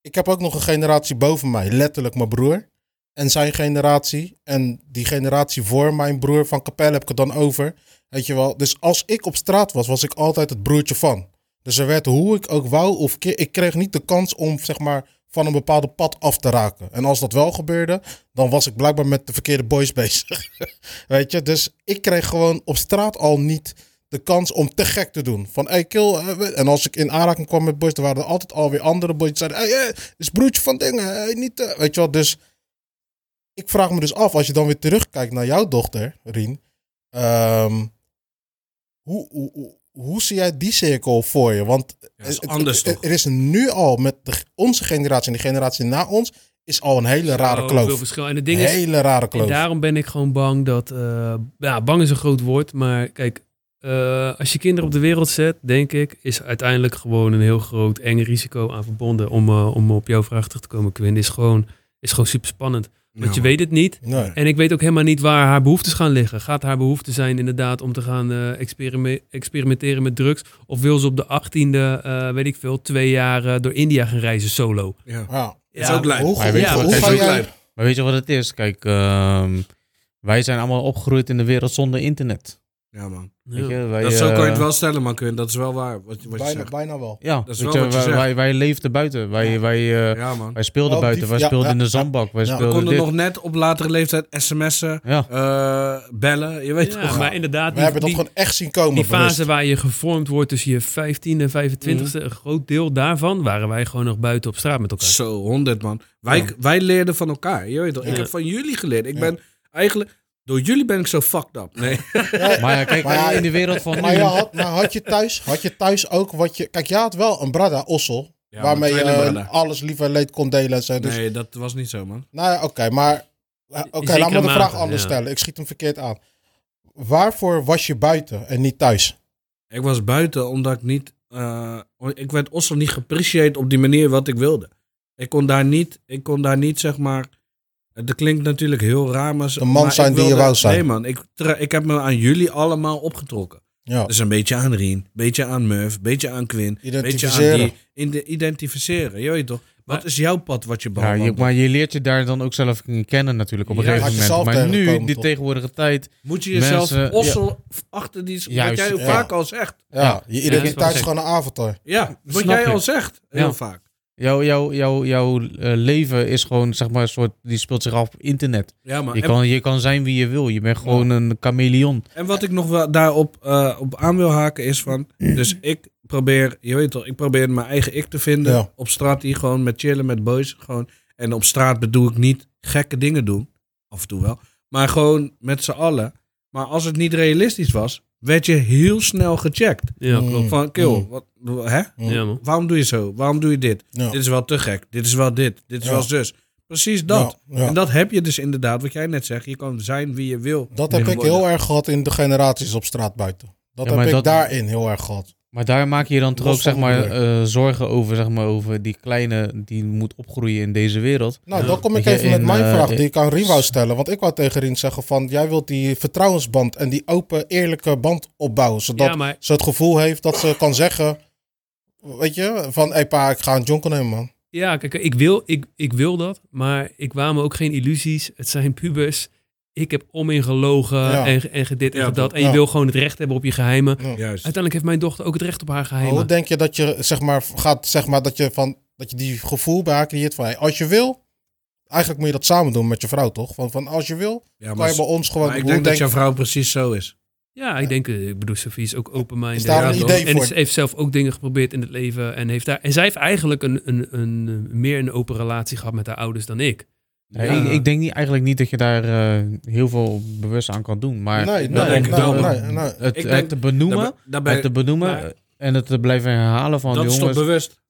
ik heb ook nog een generatie boven mij, letterlijk mijn broer. En zijn generatie, en die generatie voor mijn broer van Capelle heb ik het dan over. Weet je wel, dus als ik op straat was, was ik altijd het broertje van. Dus er werd hoe ik ook wou, of ik kreeg niet de kans om zeg maar van een bepaalde pad af te raken. En als dat wel gebeurde, dan was ik blijkbaar met de verkeerde boys bezig. Weet je, dus ik kreeg gewoon op straat al niet de kans om te gek te doen. Van, hey, kill. eh, En als ik in aanraking kwam met boys, dan waren er altijd alweer andere boys die zeiden, hey, hey, dit is broertje van dingen, hey, niet, eh," weet je wel. Dus ik vraag me dus af, als je dan weer terugkijkt naar jouw dochter, Rien, ehm, hoe, hoe, hoe, hoe zie jij die cirkel voor je? Want Ja, is anders het- er is nu al met de, onze generatie en de generatie na ons, is al een hele rare kloof. verschil. En het ding is, Hele rare kloof. En daarom ben ik gewoon bang dat... eh, ja, bang is een groot woord, maar kijk... eh, als je kinderen op de wereld zet, denk ik, is uiteindelijk gewoon een heel groot eng risico aan verbonden. Om, eh, om op jouw vraag terug te komen, Quinn. Is gewoon, is gewoon super spannend. Want Ja, je weet het niet. Nee. En ik weet ook helemaal niet waar haar behoeftes gaan liggen. Gaat haar behoefte zijn inderdaad om te gaan eh, experime- experimenteren met drugs? Of wil ze op de achttiende, eh weet ik veel, twee jaar eh, door India gaan reizen solo? Ja. Ja. Dat is ook lijp. Hoe, Maar hoe, weet ga jij... Maar weet je wat het is? Kijk, ehm, wij zijn allemaal opgegroeid in de wereld zonder internet. Ja, man. Weet Ja. je, wij, Dat, zo kan je het eh, wel stellen, man. Kun. Dat is wel waar, wat, Bijna, zegt. bijna wel. Ja, Dat is wel je, wat je wij, zegt. wij, wij leefden buiten. Wij, wij, eh, Ja, man. wij speelden Oh, die- buiten. Wij ja, speelden ja, in de ja. zandbak. Wij Ja. We We speelden konden dit. nog net op latere leeftijd sms'en, Ja. eh, bellen. Je weet Ja, toch? maar inderdaad, We die, hebben dat die, gewoon echt zien komen. die fase bewust. waar je gevormd wordt tussen je 15 en 25 Mhm. een groot deel daarvan waren wij gewoon nog buiten op straat met elkaar. Zo, 100 man. Wij, Ja. wij leerden van elkaar. Je weet toch? Ik heb van jullie geleerd. Ik ben eigenlijk... Door jullie ben ik zo fucked up. Nee. Ja, Maar ja, kijk, Maar ja, in de wereld van maar, nu... had, maar had je thuis, had je thuis ook wat je... Kijk, je had wel een brada, Ossel, Ja, waarmee je eh, alles lief en leed kon delen en zo. Dus, Nee, dat was niet zo, man. Nou ja, oké, maar... Oké, laat me de vraag mate, anders ja. stellen. Ik schiet hem verkeerd aan. Waarvoor was je buiten en niet thuis? Ik was buiten omdat ik niet... eh, ik werd Oslo niet geappreciëerd op die manier wat ik wilde. Ik kon daar niet, ik kon daar niet zeg maar... Het klinkt natuurlijk heel raar, maar... De man maar zijn ik die je wou zijn. Nee man, ik, ik heb me aan jullie allemaal opgetrokken. Ja. Dus een beetje aan Rien, beetje aan Murph, beetje aan Quinn, beetje aan Identificeren. die. In de, identificeren, je weet toch? Wat is jouw pad wat je Ja, behandelt? je, maar je leert je daar dan ook zelf kennen natuurlijk op een Ja, gegeven moment. Maar nu, tegenkomen, die toch? tegenwoordige tijd... Moet je jezelf Mensen- ossel achter die... wat Juist, jij ja. vaak al zegt. Ja, je identiteit is gewoon een avontuur. Ja, wat Snap jij je. al zegt. Heel Ja. vaak. Jouw, jouw, jouw, jouw eh, leven is gewoon, zeg maar, een soort... Die speelt zich af op internet. Ja, maar Je en, kan, je kan zijn wie je wil. Je bent gewoon een chameleon. en wat ik nog wel daarop eh, op aan wil haken is van... Dus ik probeer, je weet toch, ik probeer mijn eigen ik te vinden. Ja. Op straat hier gewoon met chillen met boys. Gewoon. En op straat bedoel ik niet gekke dingen doen. Af en toe wel. Maar gewoon met z'n allen. Maar als het niet realistisch was, werd je heel snel gecheckt. Ja, Mm. klopt. Van, kill, Mm. wat, hè? Ja, man. Waarom doe je zo? Waarom doe je dit? Ja. Dit is wel te gek. Dit is wel dit. Dit is Ja. wel zus. Precies dat. Ja, ja. En dat heb je dus inderdaad, wat jij net zegt. Je kan zijn wie je wil. Dat heb ik worden. heel erg gehad in de generaties op straat buiten. Dat Ja, heb ik dat- daarin heel erg gehad. Maar daar maak je je dan toch ook, zeg maar, eh, zorgen over, zeg maar, over die kleine die moet opgroeien in deze wereld. Nou, dan kom ik even met in, mijn eh, vraag die ik aan Rien wou stellen. Want ik wou tegen Rien zeggen van... jij wilt die vertrouwensband en die open, eerlijke band opbouwen. Zodat Ja, maar ze het gevoel heeft dat ze kan zeggen... Weet je, van... Hé hey pa, ik ga een jonko nemen, man. Ja, kijk, ik wil, ik, ik wil dat, maar ik waam me ook geen illusies. Het zijn pubers. Ik heb om in gelogen Ja. en, en gedit en Ja, toch. En je Ja. wil gewoon het recht hebben op je geheimen. Ja. Juist. Uiteindelijk heeft mijn dochter ook het recht op haar Maar geheimen. hoe denk je dat je, zeg maar, gaat... Zeg maar, dat je, van, dat je die gevoel bij haar creëert van... Hey, als je wil... Eigenlijk moet je dat samen doen met je vrouw, toch? Van, van als je wil, Ja, kan maar, je bij ons gewoon... maar ik denk dat denk- jouw vrouw precies zo is. Ja, ik denk, eh, ik bedoel, Sophie is ook open-minded. Is daar Ja, een toch? idee En voor? ze heeft zelf ook dingen geprobeerd in het leven. En, heeft daar, en zij heeft eigenlijk een, een, een, meer een open relatie gehad met haar ouders dan ik. Nee, Ja. ik, ik denk niet, eigenlijk niet dat je daar eh, heel veel bewust aan kan doen. Maar Nee, dat nee, denk ik wel. het, te benoemen, Daar, daar ben het te benoemen en het te blijven herhalen van dat is toch jongens. bewust.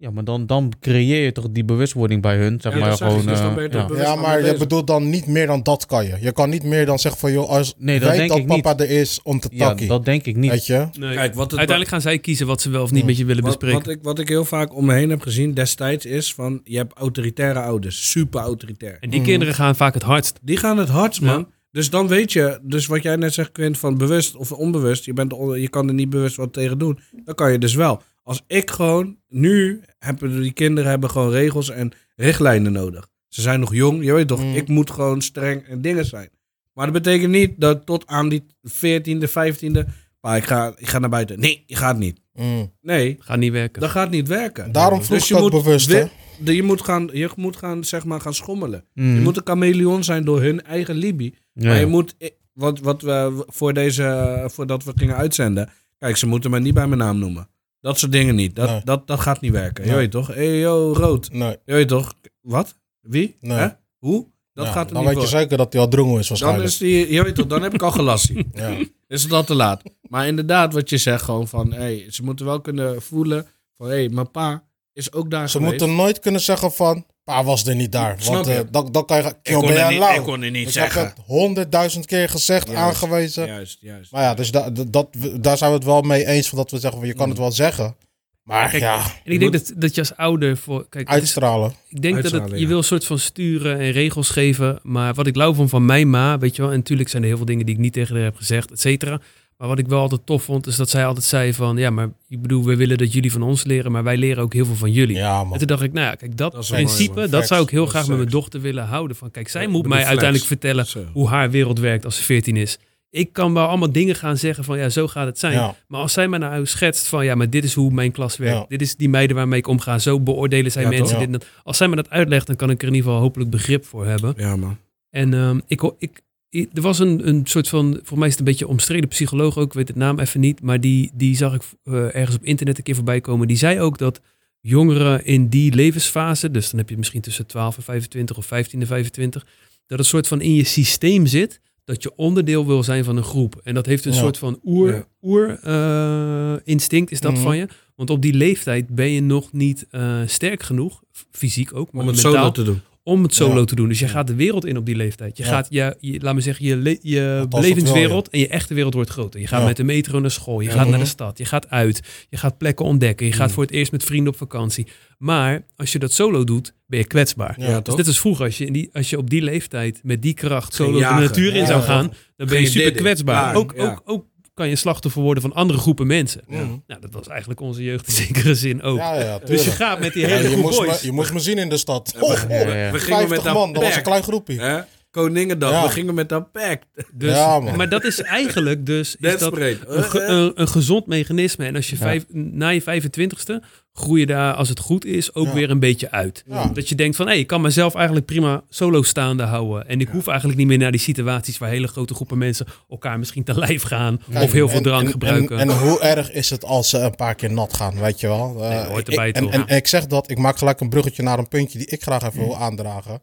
Ja, maar dan, dan creëer je toch die bewustwording bij hun. Zeg Ja, maar dat zeg ik, gewoon. dus dan eh, ben je toch ja. maar je bedoelt dan niet meer dan dat kan je. Je kan niet meer dan zeggen van, joh, als Nee, dat weet denk dat ik papa er is om te Nou, ja, dat denk ik niet. Weet je? Nee. Kijk, wat het, Uiteindelijk gaan zij kiezen wat ze wel of niet Ja. met je willen wat, bespreken. wat, ik, wat ik heel vaak om me heen heb gezien destijds is van... Je hebt autoritaire ouders. Super autoritair. en die Mhm. kinderen gaan vaak het hardst. Die gaan het hardst, Ja. man. Dus dan weet je, dus wat jij net zegt, Quint, van bewust of onbewust, je, bent, on- je kan er niet bewust wat tegen doen. Dan kan je dus wel. Als ik gewoon, nu hebben die kinderen hebben gewoon regels en richtlijnen nodig. Ze zijn nog jong, je weet toch, Mm. ik moet gewoon streng en dingen zijn. Maar dat betekent niet dat tot aan die 14e, 15e, maar ik ga, ik ga naar buiten. Nee, je gaat niet. Mm. Nee, Gaat niet werken. dat gaat niet werken. Daarom vroeg Dus ik je moet bewust, wi- hè? de- je moet gaan, je moet gaan, zeg maar, gaan schommelen. Mhm. Je moet een chameleon zijn door hun eigen Libi. Ja. Maar je moet, wat, wat we voor deze, voordat we gingen uitzenden, kijk, ze moeten mij niet bij mijn naam noemen. Dat soort dingen niet. Dat, Nee. dat, dat gaat niet werken. Je Nee. weet toch? Hey, yo, rood. Nee. Je weet toch? Wat? Wie? Nee. Hè? Hoe? Dat Ja, gaat er dan niet weet je zeker dat hij al drongen is Dan waarschijnlijk. is die, je weet toch, dan heb ik al gelassie. Ja. is het al te laat. Maar inderdaad, wat je zegt, gewoon van, hey, ze moeten wel kunnen voelen van, hé, hey, mijn pa is ook daar Ze geweest. moeten nooit kunnen zeggen van, pa was er niet daar. Snap Want je? eh, dan, dan kan je, ik, kon ben niet, ik kon er niet Ik zeggen. heb het honderdduizend keer gezegd, Juist, aangewezen. Juist, juist. Maar ja, dus da, da- dat, daar zijn we het wel mee eens. Van dat we zeggen, van, je kan Mm. het wel zeggen. Maar Kijk, ja, En ik denk dat, dat je als ouder voor. Kijk, is, uitstralen. ik denk dat het, je ja. wil een soort van sturen en regels geven. Maar wat ik lauw vond van mijn ma, weet je wel. En natuurlijk zijn er heel veel dingen die ik niet tegen haar heb gezegd, et cetera. Maar wat ik wel altijd tof vond, is dat zij altijd zei van... Ja, maar ik bedoel, we willen dat jullie van ons leren, maar wij leren ook heel veel van jullie. Ja, En toen dacht ik, nou ja, kijk, dat, principe, mooi, dat zou ik heel graag met mijn dochter willen houden. Van kijk, zij Ja, moet mij de uiteindelijk vertellen Zo. hoe haar wereld werkt als ze 14 is. Ik kan wel allemaal dingen gaan zeggen van ja, zo gaat het zijn. Ja. Maar als zij mij nou schetst van ja, maar dit is hoe mijn klas werkt. Ja. Dit is die meiden waarmee ik omga. Zo beoordelen zij mensen. Dit dat. Als zij me dat uitlegt, dan kan ik er in ieder geval hopelijk begrip voor hebben. Ja, man. En ehm, ik, ik- er was een, een soort van, voor mij is het een beetje een omstreden psycholoog ook, ik weet het naam even niet, maar die, die zag ik eh, ergens op internet een keer voorbij komen. Die zei ook dat jongeren in die levensfase, dus dan heb je misschien tussen 12 en 25 of 15 en 25, dat het soort van in je systeem zit dat je onderdeel wil zijn van een groep. En dat heeft een Ja. soort van oer, Ja. oer eh, instinct is dat Mhm. van je. Want op die leeftijd ben je nog niet eh, sterk genoeg, fysiek ook, maar Om het mentaal solo te doen. Om het solo Ja. te doen. Dus je gaat de wereld in op die leeftijd. Je Ja. gaat, je, je, laat me zeggen, je, le- je belevingswereld en je echte wereld wordt groter. Je gaat Ja. met de metro naar school, je Ja. gaat naar Mhm. de stad, je gaat uit, je gaat plekken ontdekken, je gaat Mhm. voor het eerst met vrienden op vakantie. Maar als je dat solo doet, ben je kwetsbaar. Ja, Ja, Dus net als vroeger, als je, in die, als je op die leeftijd met die kracht solo de natuur in Ja, zou ja. gaan, dan ben je super kwetsbaar. ook, ja. ook, ook kan je slachtoffer worden van andere groepen mensen. Nou, dat was eigenlijk onze jeugd in zekere zin ook. Ja, ja, dus je gaat met die Ja, hele je, groep moest me, boys. je moest me zien in de stad. we, Oh, Ja, ja. we gingen 50 met dat man, dat was een klein groepje. Koningendag, Ja. we gingen met dat pack. Dus, Ja, man. maar dat is eigenlijk dus is dat een, ge- een, een gezond mechanisme. En als je vijf, na je 25ste groei je daar, als het goed is, ook Ja. weer een beetje uit. Ja. Dat je denkt van, hé, ik kan mezelf eigenlijk prima solo staande houden. En ik hoef eigenlijk niet meer naar die situaties waar hele grote groepen mensen elkaar misschien te lijf gaan. Kijk, of heel veel en- drank en- gebruiken. En, en hoe erg is het als ze een paar keer nat gaan, weet je wel? Eh, Nee, hoort ik- erbij en, toch? en, en ik zeg dat, ik maak gelijk een bruggetje naar een puntje die ik graag even wil aandragen.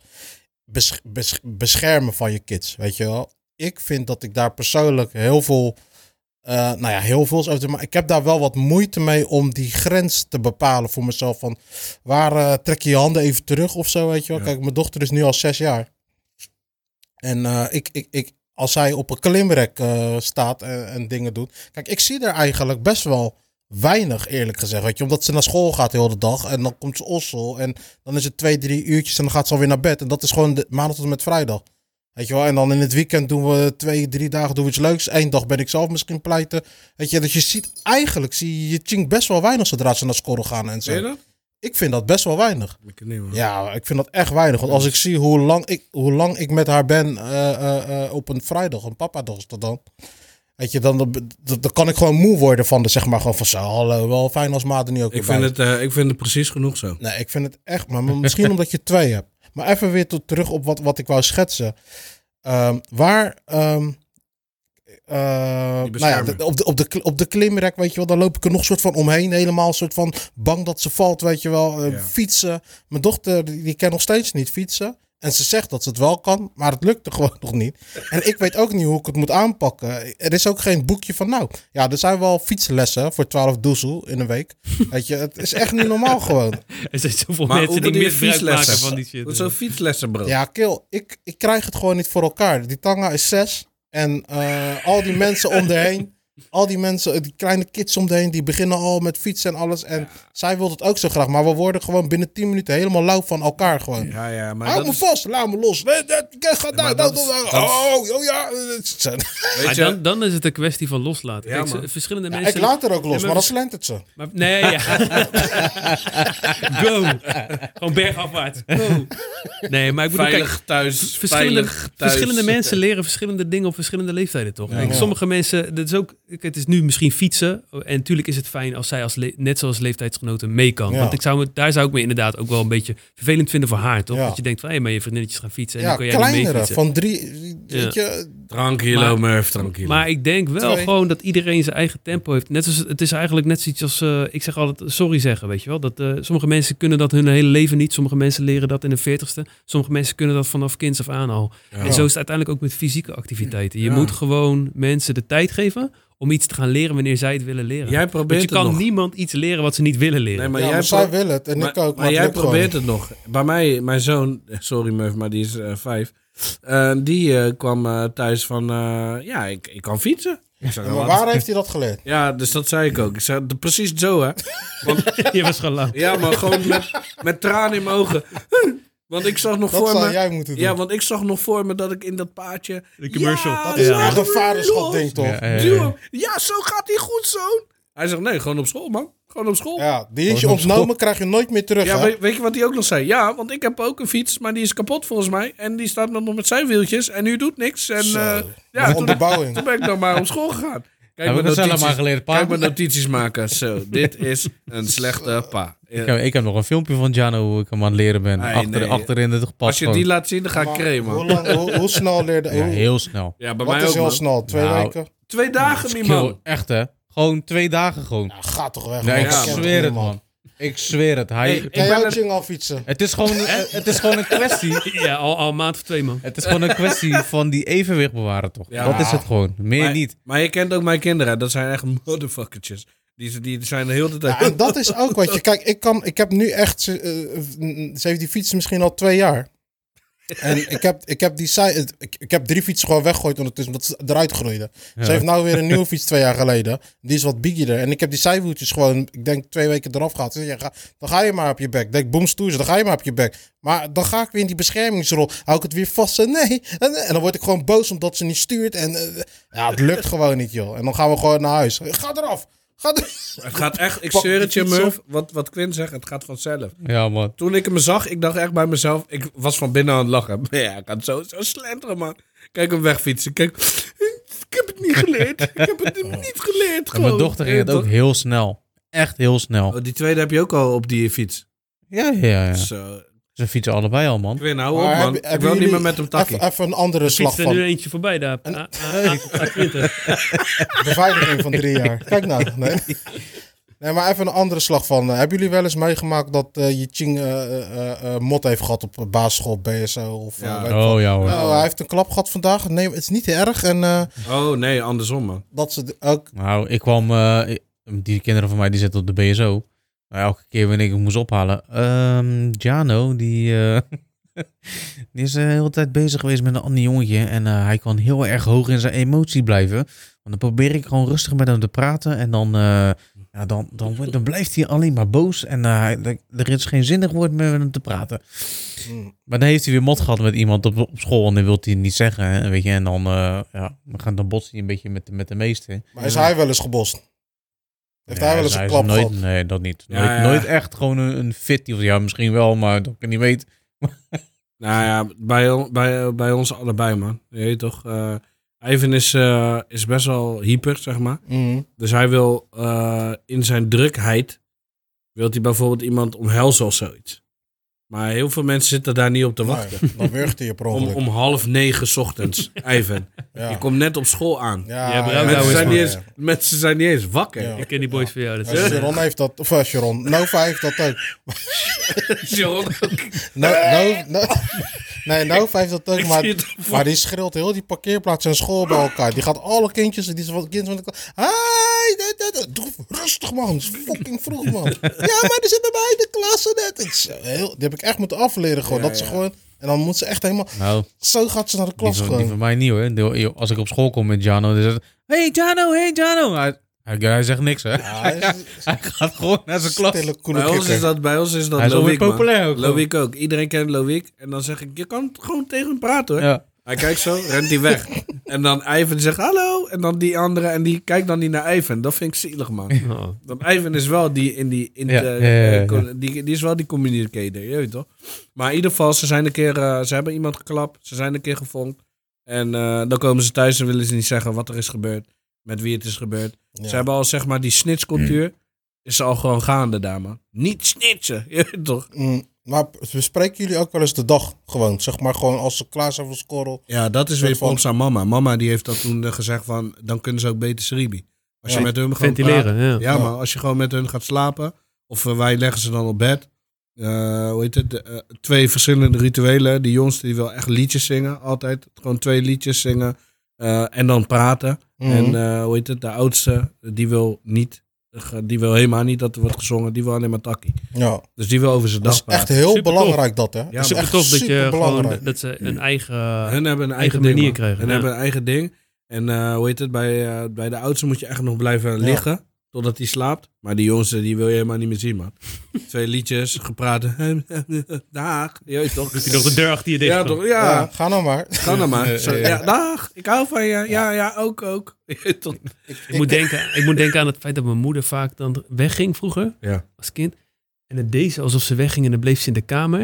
Besch- besch- beschermen van je kids, weet je wel? Ik vind dat ik daar persoonlijk heel veel, eh, nou ja, heel veel over maar ik heb daar wel wat moeite mee om die grens te bepalen voor mezelf. Van waar eh, trek je je handen even terug of zo, weet je wel? Ja. Kijk, mijn dochter is nu al zes jaar. En eh, ik, ik, ik, als zij op een klimrek staat en, en dingen doet. Kijk, ik zie er eigenlijk best wel weinig, eerlijk gezegd. Weet je, omdat ze naar school gaat de hele dag. En dan komt ze ossel. En dan is het twee, drie uurtjes en dan gaat ze alweer naar bed. En dat is gewoon de, maandag tot en met vrijdag. Weet je wel, en dan in het weekend doen we twee, drie dagen doen we iets leuks. Eén dag ben ik zelf misschien pleiten. Weet je, dus je ziet eigenlijk, zie je je chink best wel weinig zodra ze naar school gaan en je zo. dat? Ik vind dat best wel weinig. Ik niet. Ja, ik vind dat echt weinig. Want als ik zie hoe lang ik, hoe lang ik met haar ben eh, eh, eh, op een vrijdag, een papadag is dat dan. Weet je, dan, dan, dan kan ik gewoon moe worden van de, zeg maar, gewoon van zo, hallo, wel fijn als maat er niet ook Ik vind, bij het, eh, ik vind het precies genoeg zo. Nee, ik vind het echt, maar misschien omdat je twee hebt. Maar even weer tot, terug op wat, wat ik wou schetsen. Ehm, waar, ehm, eh, nou ja, op, de, op, de, op de klimrek, weet je wel, daar loop ik er nog soort van omheen. Helemaal soort van bang dat ze valt, weet je wel. Ja. Fietsen. Mijn dochter, die, die kan nog steeds niet fietsen. En ze zegt dat ze het wel kan, maar het lukt er gewoon nog niet. En ik weet ook niet hoe ik het moet aanpakken. Er is ook geen boekje van, nou, ja, er zijn wel fietslessen voor 12 doezel in een week. Weet je, het is echt niet normaal gewoon. er zijn zoveel Maar mensen hoe die misbruik maken fietslessen? van die shit. Hoezo fietslessen, bro? Ja, kill. Ik, ik krijg het gewoon niet voor elkaar. Die tanga is zes. En eh, al die mensen om de heen. Al die mensen, die kleine kids om de heen, die beginnen al met fietsen en alles. En zij wil het ook zo graag. Maar we worden gewoon binnen 10 minuten helemaal lauw van elkaar gewoon. Ja, ja, maar Hou dat me is, vast, laat me los. Nee, dat, ik ga daar, dat, dat is- dat- dat is- oh, oh ja. weet Maar je, dan, dan is het een kwestie van loslaten. Ja, Kijk, ze- verschillende Ja, mensen... ik laat er ook los, maar- maar dan slentert ze. Maar, nee, ja. Go. Gewoon bergafwaarts. Go. Nee, maar ik bedoel, kijk, veilig thuis, verschillende, veilig thuis. verschillende mensen leren verschillende dingen op verschillende leeftijden, toch? Kijk, sommige mensen, dat is ook, kijk, het is nu misschien fietsen. En natuurlijk is het fijn als zij als net zoals leeftijdsgenoten mee kan. Ja. Want ik zou me, daar zou ik me inderdaad ook wel een beetje vervelend vinden voor haar, toch? Ja. Dat je denkt van, hé, maar je vriendinnetjes gaan fietsen en Ja, dan kan jij niet mee fietsen. van drie, weet je. Tranquilo, Maar- Murph, tranquilo. Maar ik denk wel Twee. gewoon dat iedereen zijn eigen tempo heeft. Net als, het is eigenlijk net zoiets als, eh, ik zeg altijd sorry zeggen, weet je wel. Dat, eh, sommige mensen kunnen dat hun hele leven niet. Sommige mensen leren dat in de veertigste. Sommige mensen kunnen dat vanaf kinds af aan al. Ja. En zo is het uiteindelijk ook met fysieke activiteiten. Je Ja. moet gewoon mensen de tijd geven om iets te gaan leren wanneer zij het willen leren. Jij Want probeert je het kan nog. niemand iets leren wat ze niet willen leren. Nee, maar ja, jij maar zij willen het en maar, ik ook. Maar, het jij gewoon probeert het nog. Bij mij, mijn zoon, sorry Murph, maar die is eh, vijf. Eh, die eh, kwam eh, thuis van, eh, ja, ik, ik kan fietsen. Ik zeg, Ja, maar waar heeft hij dat geleerd? Ja, dus dat zei ik ook. Ik zei, "D- precies zo, hè. Want, je was gewoon lang. ja, maar gewoon met, met tranen in mijn ogen. Want ik zag nog Dat voor zou me... jij moeten doen. Ja, want ik zag nog voor me dat ik in dat paadje... De commercial. Ja, dat is laat echt een vaderschap ding, toch? Ja, Ja, ja, ja. Ja, zo gaat hij goed, zoon. Hij zegt, nee, gewoon op school, man. Gewoon op school. die is je ontnomen, krijg je nooit meer terug, Ja, weet, weet je wat hij ook nog zei? Ja, want ik heb ook een fiets, maar die is kapot volgens mij. En die staat nog met zijn wieltjes en nu doet niks. En eh, Ja, ja, toen, onderbouwing. toen ben ik dan maar op school gegaan. Kijk, Heb dat zelf notities, maar geleerd, pa? kijk mijn notities maken. Zo, dit is een slechte pa. Ja. Ik heb, ik heb nog een filmpje van Jano hoe ik hem aan het leren ben. Nee, Achter, nee. Achterin het gepast Als je gewoon. die laat zien, dan ga ik cremen. Hoe, lang, hoe, hoe snel leerde... Ja, hoe- heel snel. Ja, bij wat mij is ook, heel man. snel? Twee Nou, weken? Twee dagen man. echt hè. Gewoon twee dagen gewoon. Ja, ga toch weg, Nee, man. ik zweer het man. Ik zweer het. Hij, Hey, ik Kan ben Ching al fietsen? het, is gewoon, eh, het is gewoon een kwestie. Ja, al, al een maand of twee, man. Het is gewoon een kwestie van die evenwicht bewaren toch. Ja. Dat is het gewoon. Meer maar, niet. Maar je kent ook mijn kinderen. Dat zijn echt motherfuckertjes. Die, die zijn de hele tijd... Ja, en dat is ook wat je... Kijk, ik, kan, ik heb nu echt... ze- eh, ze heeft die fiets misschien al twee jaar. En ik heb, ik, heb die, zij- ik, ik heb drie fietsen gewoon weggegooid ondertussen, omdat ze eruit groeiden. Ze heeft nou weer een nieuwe fiets twee jaar geleden. Die is wat biggierder. En ik heb die zijwieltjes gewoon, ik denk twee weken eraf gehad. Ja, ga, dan ga je maar op je bek. Denk, boem stoers, dan ga je maar op je bek. Maar dan ga ik weer in die beschermingsrol. Hou ik het weer vast. Nee. En, en dan word ik gewoon boos omdat ze niet stuurt. En eh, ja, het lukt gewoon niet, joh. En dan gaan we gewoon naar huis. Ga eraf. Het gaat echt, ik zweer het je, Murph. Wat, wat Quinn zegt, het gaat vanzelf. Ja, man. Toen ik hem zag, ik dacht echt bij mezelf, ik was van binnen aan het lachen. Ja, ik kan zo, zo slenteren, man. Kijk hem wegfietsen. Kijk, ik heb het niet geleerd. Ik heb het niet geleerd. En Gewoon. mijn dochter ging het ook heel snel. Echt heel snel. Oh, die tweede heb je ook al op die fiets. Ja, ja, ja. Zo. Ze fietsen allebei al, man. Quinn, hou op, man. heb- ik wil niet meer met hem takkie. Even, even een andere slag Fietst er nu van. eentje voorbij daar. Ah, ah, Nee. A20. Beveiliging van drie jaar. Kijk nou. Nee. Nee, maar even een andere slag van. eh, hebben jullie wel eens meegemaakt dat eh, je Ching eh, eh, eh, mot heeft gehad op basisschool, BSO? Of, Ja. Oh, ja hoor. Nou, hij heeft een klap gehad vandaag. Nee, het is niet erg. En eh, Oh, nee, andersom, man. dat ze ook. Nou, ik kwam... eh, die kinderen van mij die zitten op de BSO. Maar elke keer wanneer ik hem moest ophalen... ehm Jano, die... eh, die is de hele tijd bezig geweest met een ander jongetje. En eh, hij kan heel erg hoog in zijn emotie blijven. Want dan probeer ik gewoon rustig met hem te praten. En dan, eh, ja, dan, dan, dan blijft hij alleen maar boos. En eh, er is geen zinnig woord meer met hem te praten. Hmm. Maar dan heeft hij weer mot gehad met iemand op, op school. En dan wil hij het niet zeggen. Hè, weet je. En dan, eh, ja, dan, gaan, dan botst hij een beetje met, de- met de meeste. Maar is hij wel eens gebost? Heeft hij wel eens een klap nooit, gehad? Nee, dat niet. Nooit, ja. nooit echt gewoon een, een fitty. Of ja, misschien wel, maar dat ik het niet weet. Nou ja, bij, bij, bij ons allebei, man. Je weet toch, eh Ivan is, eh, is best wel hyper, zeg maar. Hmm. Dus hij wil eh, in zijn drukheid, wil hij bijvoorbeeld iemand omhelzen of zoiets. Maar heel veel mensen zitten daar niet op te wachten. Nee, dan je per Om, ongeluk. om half negen 's ochtends, Ivan. ja. Je komt net op school aan. Ja, Ja, Brouw- ja, mensen, nou zijn niet eens, mensen zijn niet eens wakker. Ja. Ik ken die boys van jou. Dat Ja, Sharon heeft dat, of uh, Sharon, Nova heeft dat ook. Sharon ook. No, no, no, nee, Nova heeft dat ook, maar, die schreeuwt heel die parkeerplaats en school bij elkaar. Die gaat alle kindjes, die is van kind van de klas. Doe rustig man, het is fucking vroeg man. Ja, maar die zit bij mij in de klas en net. Heel, die heb ik echt moeten afleren gewoon, Ja, dat ze ja. gewoon, en dan moet ze echt helemaal, Nou, zo gaat ze naar de die klas van, die gewoon. van mij niet hoor. Die- Als ik op school kom met Jano, dan is het... Hey Jano, hey Jano. Hij, hij, zegt niks hè. Ja, hij is Hij gaat gewoon naar zijn klas. Bij ons is dat, bij ons is dat Hij is Loïc, man. populair ook. Loïc ook. Iedereen kent Loïc. En dan zeg ik, je kan gewoon tegen hem praten hoor. Ja. Hij kijkt zo, rent hij weg. En dan Ivan zegt hallo. En dan die andere. En die kijkt dan niet naar Ivan. Dat vind ik zielig, man. Oh. Want Ivan is wel die in die. In Ja, de, ja, ja, ja. eh, Die, die is wel die communicator, je weet toch? Maar in ieder geval, ze zijn een keer. eh, ze hebben iemand geklapt. Ze zijn een keer gefonkt. En eh, dan komen ze thuis en willen ze niet zeggen wat er is gebeurd. Met wie het is gebeurd. Ja. Ze hebben al zeg maar die snitscultuur. Is al gewoon gaande daar, man. Niet snitsen, je weet toch? Mm, maar bespreken jullie ook wel eens de dag gewoon? Zeg maar gewoon als ze klaar zijn voor scoren. Ja, dat is weer ons aan mama. Mama die heeft dat toen gezegd van, dan kunnen ze ook beter Sribi. Als je met hun Ventileren, ja. Ja, maar als je gewoon met hun gaat slapen, of eh, wij leggen ze dan op bed. eh, hoe heet het? De, eh, twee verschillende rituelen. Die jongste die wil echt liedjes zingen, altijd. Gewoon twee liedjes zingen eh, en dan praten. Mhm. En eh, hoe heet het? De oudste, die wil niet, die wil helemaal niet dat er wordt gezongen. Die wil alleen maar takkie. Ja, Dus die wil over zijn dat dag is echt praten. heel Super tof. belangrijk dat hè. Ja, dat is Super echt tof dat je gewoon dat ze een eigen. Hun hebben een eigen, eigen ding, manier man. krijgen, Hun ja. hebben een eigen ding. En eh, hoe heet het? Bij, eh, bij de oudste moet je echt nog blijven liggen. Totdat hij slaapt. Maar die jongste, die wil je helemaal niet meer zien, man. Twee liedjes, gepraat. Dag. Je weet toch? Hij nog de deur achter je dicht? Ja, toch? Ja, Ja. ga nou maar. Ga dan maar. Ja. dag. Ik hou van je. Ja, ja, ook, ook. Ik moet, denken, ik moet denken aan het feit dat mijn moeder vaak dan wegging vroeger, Ja. als kind. En het deed ze alsof ze wegging en dan bleef ze in de kamer.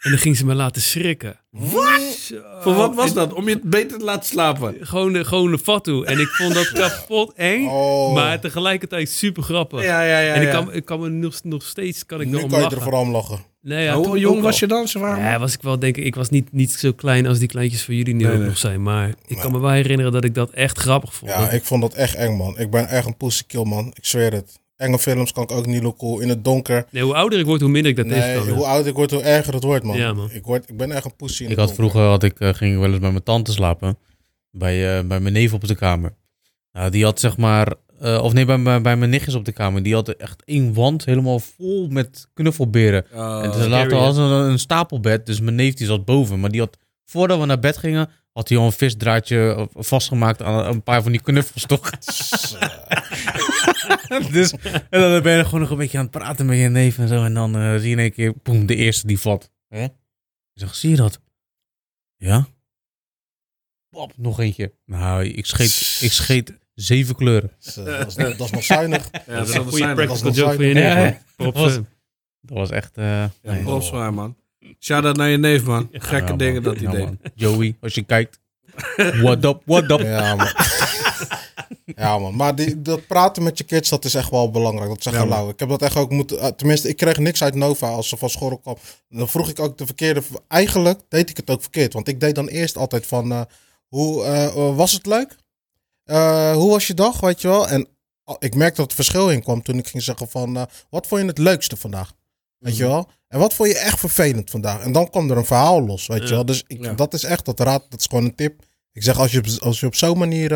En dan ging ze me laten schrikken. Wat? Voor wat was En dat? Om je beter te laten slapen. Gewoon, de- gewoon een fatu. En ik vond dat kapot eng, Oh. maar tegelijkertijd super grappig. Ja, ja, ja. en ik kan, ik kan me nog, nog steeds kan ik nu erom kan je lachen. er vooral om lachen. Nee, ja, Hoe jong was je dan? Ze waren Ja, was ik wel, denk ik. Ik was niet, niet zo klein als die kleintjes van jullie nu Nee, ook nee. nog zijn. Maar ik kan me wel herinneren dat ik dat echt grappig vond. Ja, ik vond dat echt eng, man. Ik ben echt een pussykill, man. Ik zweer het. Enge films kan ik ook niet cool. In het donker. Nee, hoe ouder ik word, hoe minder ik dat Nee, hoe ouder ik word, hoe erger het wordt, man. Ja, man. Ik, word, ik ben echt een in Ik het had donker. vroeger, had ik, eh, ging ik wel eens bij mijn tante slapen. Bij, eh, bij mijn neef op de kamer. Nou, die had zeg maar eh, of nee, bij, bij, bij mijn nichtjes op de kamer. Die hadden echt één wand helemaal vol met knuffelberen. Oh, en ze laten als een, een stapelbed. Dus mijn neef die zat boven. Maar die had, voordat we naar bed gingen, had hij al een visdraadje eh, vastgemaakt aan een paar van die knuffels toch. dus, en dan ben je gewoon nog een beetje aan het praten met je neef en zo. En dan eh, zie je in één keer, boem, de eerste die valt. Hè? Ik zeg, zie je dat? Ja? Pop, nog eentje. Nou, ik scheet, ik scheet zeven kleuren. Dat, is, dat is nog zuinig. Ja, Dat is een goede practical joke voor je neef, eh. Dat was echt... eh Ja, nee. man. Shout-out naar je neef, man. Gekke Ja, dingen man. dat hij Ja, deed. man. Joey, als je kijkt. What up, what up? Ja, man. ja, man. Maar die, dat praten met je kids, dat is echt wel belangrijk. Dat zeg Ja, man. lauw. Ik heb dat echt ook moeten... eh, tenminste, ik kreeg niks uit Nova als ze van school kwam. Dan vroeg ik ook de verkeerde... Eigenlijk deed ik het ook verkeerd. Want ik deed dan eerst altijd van... eh, hoe eh, was het leuk? Eh, hoe was je dag, weet je wel? En al- ik merkte dat er verschil in kwam toen ik ging zeggen van... wat vond je het leukste vandaag? Weet je wel? En wat vond je echt vervelend vandaag? En dan kwam er een verhaal los, weet je wel? Dus ik, Ja. dat is echt, dat raad, dat is gewoon een tip. Ik zeg, als je, als je op zo'n manier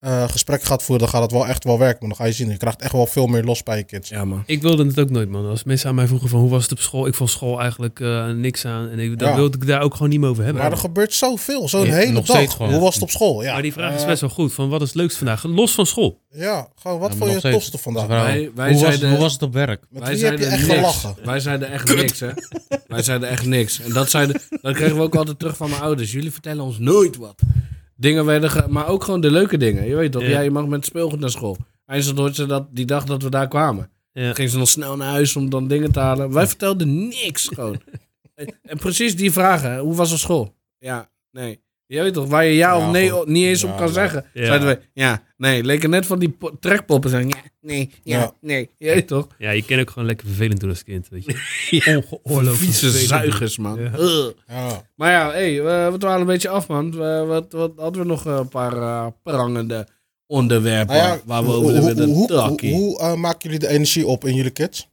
eh gesprek gaat voeren, dan gaat het wel echt wel werken. Maar dan ga je zien, je krijgt echt wel veel meer los bij je kids. Ja, man. Ik wilde het ook nooit, man. Als mensen aan mij vroegen van hoe was het op school, ik vond school eigenlijk eh, niks aan. En ik, daar Ja. wilde ik daar ook gewoon niet meer over hebben. Maar er gebeurt zoveel, zo'n Ja, hele nog dag. gewoon. Hoe was het op school? Ja, Maar die vraag is Eh, best wel goed. Van wat is het leukste vandaag? Los van school. Ja, gewoon wat Ja, vond je het tofste vandaag? Wij- wij hoe, was, zeiden- hoe was het op werk? Met Wij wie heb je zeiden echt niks. gelachen? Wij zeiden echt niks, hè. Wij zeiden echt niks. En dat, zeiden, dat kregen we ook altijd terug van mijn ouders. Jullie vertellen ons nooit wat. Dingen werden... ge- maar ook gewoon de leuke dingen. Je weet toch, Ja. ja. je mag met speelgoed naar school. Eindelijk hoort ze dat die dag dat we daar kwamen. Ja. Ging ze nog snel naar huis om dan dingen te halen. Wij vertelden niks gewoon. en, en precies die vragen. Hoe was de school? Ja, nee. Je weet toch, waar je ja, Ja, of nee niet eens op kan ja. zeggen. Ja. Zeiden we, ja, nee. Leken net van die po- trekpoppen. Zeggen, ja, nee, ja, Ja. nee. Je weet toch? Ja, je kan ook gewoon lekker vervelend doen als kind, weet je. Ongeoorloofd Vieze vervelend zuigers, man. Ja. Ugh. Ja. Maar ja, hey, we, we dwalen een beetje af, man. We, wat, wat hadden we nog een paar eh, prangende onderwerpen Nou ja, waar we over hoe, willen hoe, hoe, eh, maken jullie de energie op in jullie kids?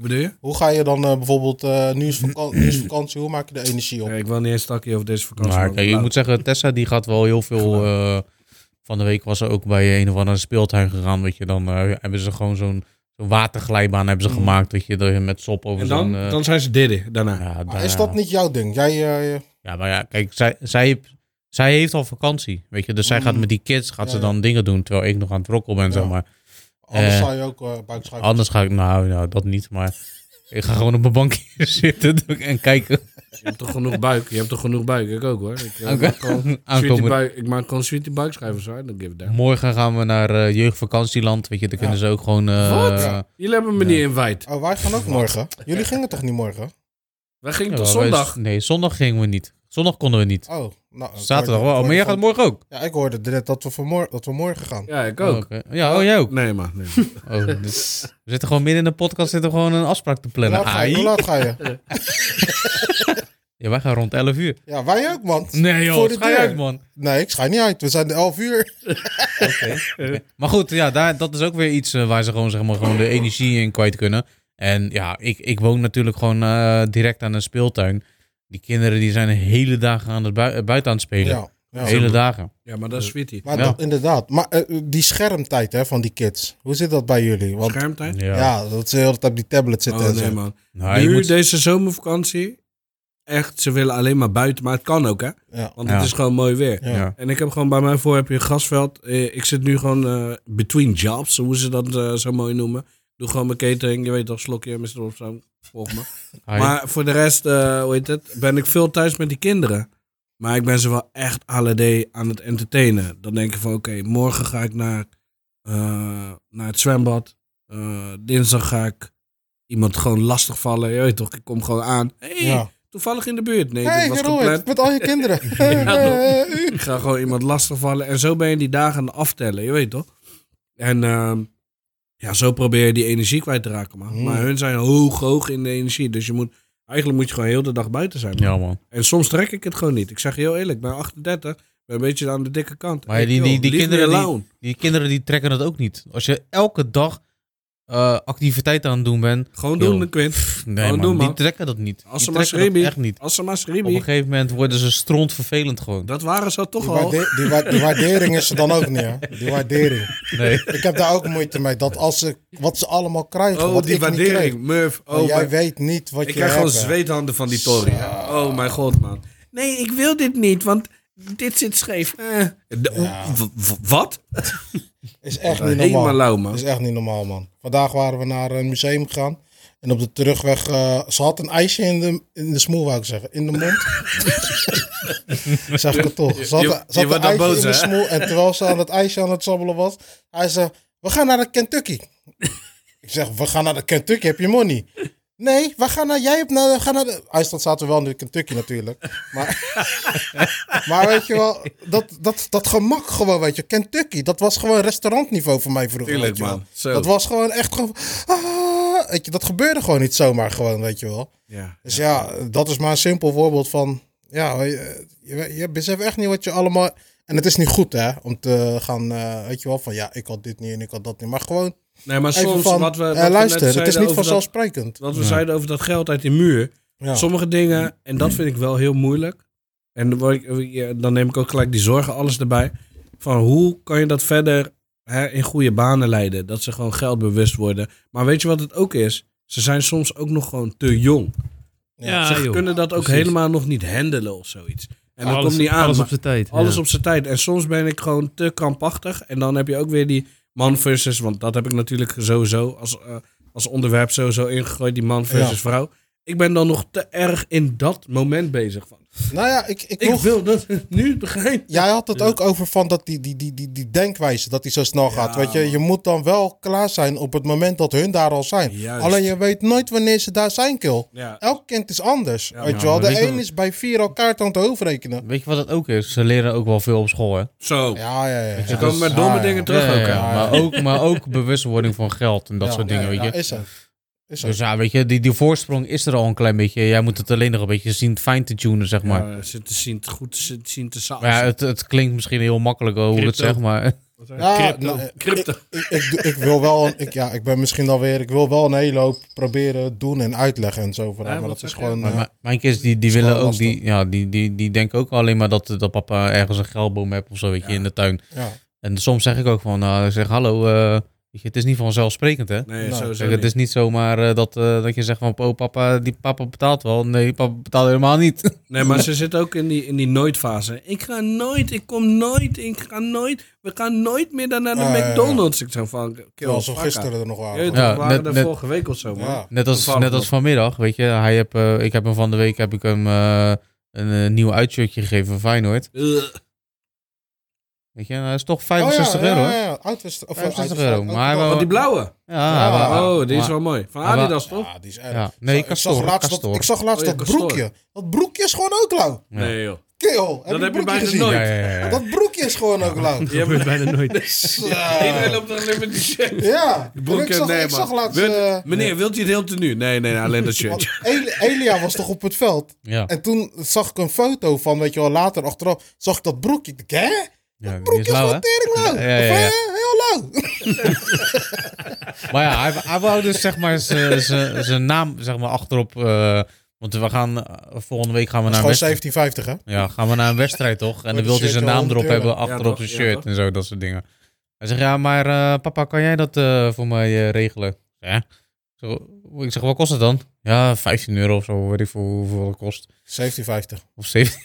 Hoe bedoel je? Hoe ga je dan eh, bijvoorbeeld, eh nu, is vaka- nu is vakantie, hoe maak je de energie op? Ja, ik wil niet eens takkie over deze vakantie. Maar maar kijk, ik moet zeggen, Tessa die gaat wel heel veel... eh, van de week was ze ook bij een of andere speeltuin gegaan. Weet je, dan eh, hebben ze gewoon zo'n zo'n waterglijbaan hebben ze Mm. gemaakt. Je, dat je met sop over En dan, zo'n... eh, dan zijn ze diddy daarna. ja, Maar daar- is dat niet jouw ding? Jij, eh, Ja, maar ja, kijk, zij, zij, zij heeft al vakantie. Weet je, dus zij Mm. gaat met die kids gaat Ja, ze ja. dan dingen doen. Terwijl ik nog aan het rokkelen ben, Ja. zeg maar. Anders Eh, zou je ook uh. Anders ga ik, nou, nou, dat niet. Maar ik ga gewoon op mijn bankje zitten en kijken. Je hebt toch genoeg buik? Je hebt toch genoeg buik? Ik ook hoor. Ik, eh, Oké. maak gewoon sweetie Aankomen. buik, ik maak gewoon sweetie buikschrijvers. Don't give. Morgen gaan we naar jeugdvakantieland. Weet je, daar Ja. kunnen ze ook gewoon... eh, Wat? ja. Jullie hebben me niet invite. Oh, wij gaan ook morgen. Jullie gingen toch niet morgen? Wij gingen Ja, toch wij- zondag? nee, zondag gingen we niet. Zondag konden we niet. Oh, nou. Zaterdag wel. Maar jij gaat morgen ook? Ja, ik hoorde net dat we, vanmorgen, dat we morgen gaan. Ja, ik Oh, ook. oké. Ja, oh, jij ook? Nee, man. Nee. Oh, dus- we zitten gewoon midden in de podcast zitten gewoon een afspraak te Hoe plannen. laat, hoe laat ga je? Ja, wij gaan rond 11 uur. Ja, wij ook, man. Nee joh, Voor de uit man. Nee, ik schijn niet uit. We zijn de 11 uur. Oké. Maar goed, ja, daar, dat is ook weer iets eh, waar ze gewoon, zeg maar, gewoon de energie in kwijt kunnen. En ja, ik, ik woon natuurlijk gewoon eh, direct aan een speeltuin. Die kinderen die zijn de hele dagen aan het bui- buiten aan het spelen. Ja, ja. hele dagen. Ja, maar dat is sweetie. Maar Ja. dat, inderdaad. Maar eh, die schermtijd hè, van die kids. Hoe zit dat bij jullie? Want Schermtijd? Ja. ja, dat ze de hele tijd op die tablet zitten Oh en nee, zo. man. Nou, nu, moet, deze zomervakantie, echt, ze willen alleen maar buiten. Maar het kan ook, hè? Ja. Want Ja. het is gewoon mooi weer. Ja. ja. En ik heb gewoon bij mij voor heb je een grasveld. Eh, Ik zit nu gewoon eh, between jobs, hoe ze dat zo mooi noemen. Doe gewoon mijn catering, je weet toch, slokje, Mr. of zo. Volg me. Hi. Maar voor de rest, eh, hoe heet het, ben ik veel thuis met die kinderen. Maar ik ben ze wel echt alle day aan het entertainen. Dan denk je van, oké, morgen ga ik naar, eh, naar het zwembad. Eh, dinsdag ga ik iemand gewoon lastigvallen. Je weet toch, ik kom gewoon aan. hey, Ja. toevallig in de buurt. Nee, Hey, dit was gepland. met al je kinderen. Ja, Ik ga gewoon iemand lastigvallen. En zo ben je die dagen aan het aftellen, je weet toch? En ehm, ja, zo probeer je die energie kwijt te raken, man. Hmm. Maar hun zijn hoog, hoog in de energie. Dus je moet, eigenlijk moet je gewoon heel de dag buiten zijn. man. ja, man. En soms trek ik het gewoon niet. Ik zeg je heel eerlijk, ik ben 38, ben een beetje aan de dikke kant. Maar Hey, die- joh, die- die kinderen die-. Die kinderen die trekken het ook niet. Als je elke dag eh, activiteiten aan het doen ben. Gewoon Yo. doen, Quint. Nee, Gewoon man, doen, man. die trekken dat niet. Als ze die maar trekken dat schreeuwen. echt niet. Als ze maar Op een schreeuwen. gegeven moment worden ze stront vervelend gewoon. Dat waren ze toch Die, al. waarde- die, wa- die waardering is er dan ook niet, hè? Die waardering. Nee. Ik heb daar ook moeite mee. Dat als ze, wat ze allemaal krijgen, Oh, wat die ik niet waardering. kreeg. Murph. Maar Oh, jij weet niet wat ik je krijg hebt. gewoon zweethanden van die toren. Oh mijn god, man. Nee, ik wil dit niet, want dit zit scheef. Eh. Ja. wat? Is echt niet Helemaal normaal. lauw, man. is echt niet normaal, man. Vandaag waren we naar een museum gegaan. En op de terugweg, eh, ze had een ijsje in de, in de smoel, wou ik zeggen. In de mond. zeg ik het toch. Ze had, Je- ze je had een ijsje boos, in de smoel. En terwijl ze aan het ijsje aan het sabbelen was, hij zei, we gaan naar de Kentucky. ik zeg, we gaan naar de Kentucky, heb je money? Nee, we gaan naar, jij hebt naar, we gaan naar de... IJsland zaten wel in de Kentucky natuurlijk. Maar, maar weet je wel, dat, dat, dat gemak gewoon, weet je. Kentucky, dat was gewoon restaurantniveau voor mij vroeger. Tuurlijk, weet je wel. man. Zo. Dat was gewoon echt gewoon... Ah, weet je, dat gebeurde gewoon niet zomaar gewoon, weet je wel. Ja. Dus ja, dat is maar een simpel voorbeeld van... Ja, je, je, je beseft echt niet wat je allemaal... En het is niet goed, hè, om te gaan, eh, weet je wel, van ja, ik had dit niet en ik had dat niet. Maar gewoon Nee, maar even soms, van, wat we, wat eh, luister, net het is zeiden niet over dat- vanzelfsprekend. Wat we zeiden over dat geld uit die muur. Ja. Sommige dingen, en dat vind ik wel heel moeilijk. En dan, word ik, ja, dan neem ik ook gelijk die zorgen, alles erbij. Van hoe kan je dat verder hè, in goede banen leiden? Dat ze gewoon geldbewust worden. Maar weet je wat het ook is? Ze zijn soms ook nog gewoon te jong. Ja, ze joh. kunnen dat ook Precies. helemaal nog niet handelen of zoiets. En dat alles, komt niet aan. Alles op zijn tijd. alles ja. op zijn tijd. En soms ben ik gewoon te krampachtig. En dan heb je ook weer die man versus... Want dat heb ik natuurlijk sowieso als, eh, als onderwerp sowieso ingegooid. Die man versus Ja. vrouw. Ik ben dan nog te erg in dat moment bezig. Van, Nou ja, ik, ik, ik nog- wil dat nu begrijpen. Jij had het Ja. ook over van dat die, die, die, die, die denkwijze, dat die zo snel gaat. Weet je, man. je moet dan wel klaar zijn op het moment dat hun daar al zijn. Juist. Alleen je weet nooit wanneer ze daar zijn, kill. Ja. Elk kind is anders. Ja, weet je wel, de een is bij vier elkaar aan het hoofdrekenen. Weet je wat het ook is? Ze leren ook wel veel op school, hè? Zo. Ja, ja, ja. Ze ja. komen met domme dingen terug Ja, ook. ja, hè? ja. Maar, ook, maar ook bewustwording van geld en dat Ja, soort ja, dingen, weet ja, je. is zo. Is. Dus ja, weet je, die, die voorsprong is er al een klein beetje. Jij moet het alleen nog een beetje zien fijn te tunen, zeg maar. Ja, ze te zien, te goed ze te zien te ja, het, het klinkt misschien heel makkelijk hoe het zeg, maar... Ja, Crypto. nou, ik- Crypto. Ik, ik, ik wil wel, een- ik, ja, ik ben misschien alweer, ik wil wel een hele hoop proberen doen en uitleggen en zo. Voor Ja, maar dat is gewoon. Maar eh, mijn- kids, die, die willen ook, die, ja, die, die, die denken ook alleen maar dat, dat papa ergens een geldboom heeft of zo, weet je, Ja. in de tuin. ja. En soms zeg ik ook van, nou, ik zeg, hallo, eh, je, het is niet vanzelfsprekend, hè? Nee, Nou, sowieso Zeg, het niet. is niet zomaar eh, dat, eh, dat je zegt van, oh papa, die papa betaalt wel. Nee, papa betaalt helemaal niet. Nee, maar ze zit ook in die, in die nooit-fase. Ik ga nooit, ik kom nooit, ik ga nooit. We gaan nooit meer dan naar de Ja, ja, ja. McDonald's. Ik zo van, fuck gisteren er nog waren. Ja, waren net- er net- vorige week of zo, man. Net als, net als vanmiddag, weet je. Hij heb, eh, ik heb hem van de week heb ik hem eh, een nieuw uitshirtje gegeven van Feyenoord. Weet je, dat is toch 65 oh, ja, euro, Ja, hè? ja, of, 65 uitwist- euro, maar Oh, die blauwe. Ja, Ja. maar- Oh, die is wel mooi. Van Adidas, toch? Ja, die is erg. Ja, nee, ik, zag laatst dat, Castor. ik zag laatst Oh ja, dat broekje. Dat broekje is gewoon ook lauw. Ja. Nee, joh. Kill. Heb Dat je heb je bijna gezien? nooit. Ja, ja, ja, ja. Dat broekje is gewoon ook lauw. Die hebben we bijna nooit. Iedereen loopt alleen met die shirt. Ja. Broekje, ik zag, nee, ik zag laatst... Wilt- eh, Meneer, wilt u het heel tenue? Nee, nee, nee, alleen dat. Eli- Elia was toch op het veld? Ja, En toen zag ik een foto van, weet je wel, later achteraf, zag ik dat broekje. Ik dacht, hè? Ja Broekje is is lauw, hè? gewoon tering lauw. Ja, ja, ja. Of, eh, Heel lauw. Maar ja, hij, hij wou dus zeg maar zijn naam zeg maar achterop... eh, want we gaan, eh, volgende week gaan we Dat is naar een gewoon wedstrijd. 1750, hè? Ja, gaan we naar een wedstrijd toch? En dan wil een hij zijn naam 100 erop hebben achterop Ja, zijn shirt en zo, dat soort dingen. Hij zegt, ja, maar eh, papa, kan jij dat eh, voor mij eh, regelen? Ja. Zo, ik zeg, wat kost het dan? Ja, 15 euro of zo, weet ik veel hoeveel het kost. 1750, Of 17.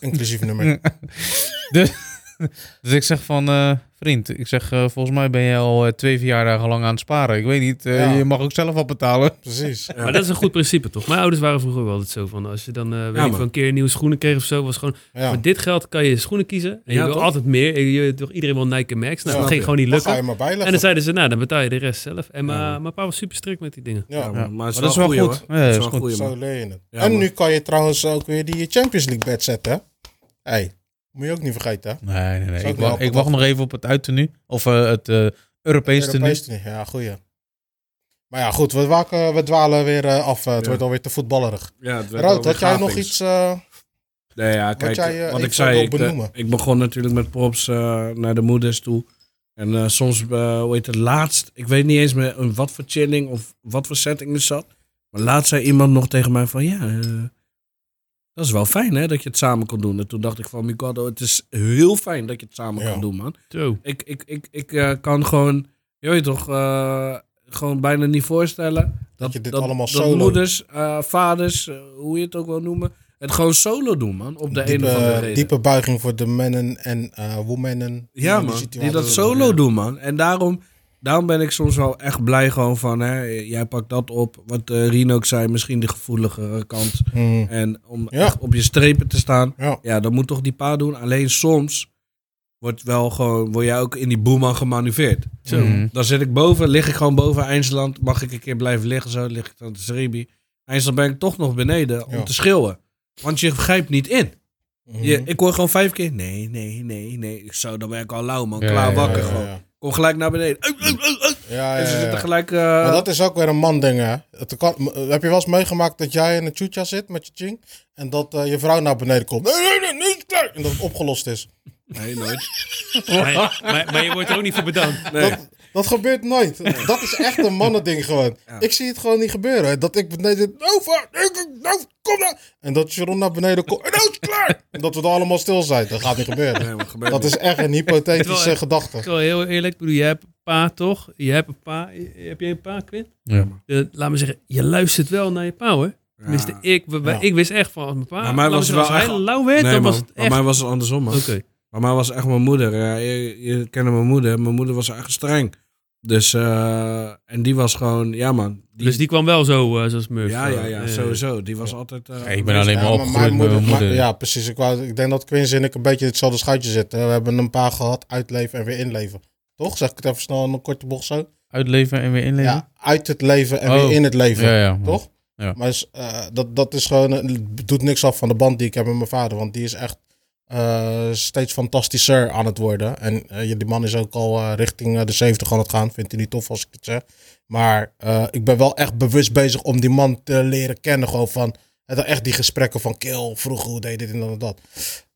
inclusief nummer. Dus ik zeg van, eh, vriend, ik zeg, eh, volgens mij ben je al eh, twee verjaardagen lang aan het sparen. Ik weet niet, eh, Ja. je mag ook zelf wat betalen. Precies. Maar dat is een goed principe, toch? Mijn ouders waren vroeger wel altijd zo van... Als je dan eh weet Ja, een keer nieuwe schoenen kreeg of zo... was gewoon, Ja. voor dit geld kan je schoenen kiezen. En je Ja, wil toch? altijd meer. En je, toch, iedereen wil Nike Max. Nou, dat ging gewoon niet Dan ga je lukken. maar bijleggen. En dan zeiden ze, nou, dan betaal je de rest zelf. En mijn, Ja, mijn pa was super strikt met die dingen. ja. Ja, Ja. maar Maar dat is wel goed. Ja, Dat is wel goed, Zo man. leer je het. Ja, en nu kan je trouwens ook weer die Champions League bed zetten, hè? hey, moet je ook niet vergeten, hè? Nee, nee, nee. Ik ik wacht, wel ik wacht nog even op het uittenu. Of eh, het eh Europees tenue. Ja, goeie. Maar ja, goed, we, waken, we dwalen weer eh, af. Het Ja. wordt alweer te voetballerig. Ja, Rood, had jij nog iets... eh, Nee, ja, kijk, jij, wat ik zei, ik, benoemen? ik begon natuurlijk met props eh, naar de moeders toe. En eh, soms, eh, hoe heet het, laatst, ik weet niet eens meer in wat voor chilling of wat voor setting het zat. Maar laatst zei iemand nog tegen mij van, ja, eh, dat is wel fijn hè, dat je het samen kon doen. En toen dacht ik van, Mikado, het is heel fijn dat je het samen Ja. kan doen, man. Zo. Ik, ik, ik, ik eh, kan gewoon, je weet toch, eh, gewoon bijna niet voorstellen dat, je dit dat, allemaal dat solo- moeders, eh, vaders, eh, hoe je het ook wil noemen, het gewoon solo doen, man. Op de een of andere Diepe, reden. diepe buiging voor de mannen en eh womanen. Ja, die man. situatie Die dat solo doen, man. En daarom, daarom ben ik soms wel echt blij gewoon van, hè, jij pakt dat op. Wat eh Rien ook zei, misschien de gevoeligere kant. Mhm. En om Ja. echt op je strepen te staan. Ja. Ja, dat moet toch die pa doen. Alleen soms wordt wel gewoon, word jij ook in die boeman gemanoeuvreerd. Zo. Mhm. Dan zit ik boven, lig ik gewoon boven Eindstand. Mag ik een keer blijven liggen zo, lig ik dan te Srebi. Eindstand ben ik toch nog beneden om Ja. te schreeuwen. Want je grijpt niet in. Je, ik hoor gewoon vijf keer, nee, nee, nee, nee. Ik Zo, dan ben ik al lauw, man. Ja, Klaar ja, wakker ja, gewoon. Ja. Kom gelijk naar beneden. Ui. Ja, en ze ja, ja. zitten gelijk... eh, Maar dat is ook weer een man ding, hè. Het kan, m- heb je wel eens meegemaakt dat jij in een chucha zit met je ching en dat eh, je vrouw naar beneden komt? Nee, nee, nee, niet klaar. En dat het opgelost is. Nee, nooit. Maar, maar, maar je wordt er ook niet voor bedankt. Nee. Dat, dat gebeurt nooit. Dat is echt een mannending gewoon. Ja. Ik zie het gewoon niet gebeuren. Dat ik beneden, nou, va- nou, kom nou. En dat Sharon naar beneden komt, en nou is klaar. En dat we dan allemaal stil zijn. Dat gaat niet gebeuren. Nee, maar gebeurt Dat niet. is echt een hypothetische gedachte. Ik wil heel eerlijk, ik bedoel, je hebt een pa toch? Je hebt een pa. Heb je een pa, Quint? Ja. Laat me zeggen, je luistert wel naar je pa hoor. Tenminste, ik, Ja. ik wist echt van als mijn pa. Maar mij was het wel als hij echt- lauw werd, Nee, dan man. was het echt. mij was het andersom, man. Oké. Bij mij was echt mijn moeder. Ja, je, je kende mijn moeder. Mijn moeder was echt streng. Dus, eh, en die was gewoon, ja man. Die, Dus die kwam wel zo, eh, zoals Murph. ja, ja, ja, Eh, sowieso. Die was altijd... eh, Ja, ik ben alleen maar opgegroeid met mijn moeder. ja, precies. Ik, wou, ik denk dat Quincy en ik een beetje hetzelfde schuitje zitten. We hebben een paar gehad, uitleven en weer inleven. Toch? Zeg ik het even snel in een korte bocht zo? Uitleven en weer inleven? Ja, uit het leven en Oh. weer in het leven. ja. ja. Toch? Ja. Maar is, eh, dat, dat is gewoon, doet niks af van de band die ik heb met mijn vader. Want die is echt steeds fantastischer aan het worden. En eh, die man is ook al eh, richting eh, de 70 aan het gaan. Vindt hij niet tof als ik het zeg. Maar eh, ik ben wel echt bewust bezig om die man te leren kennen. Gewoon van, het echt die gesprekken van kill, vroeger hoe deed je dit en dat en dat.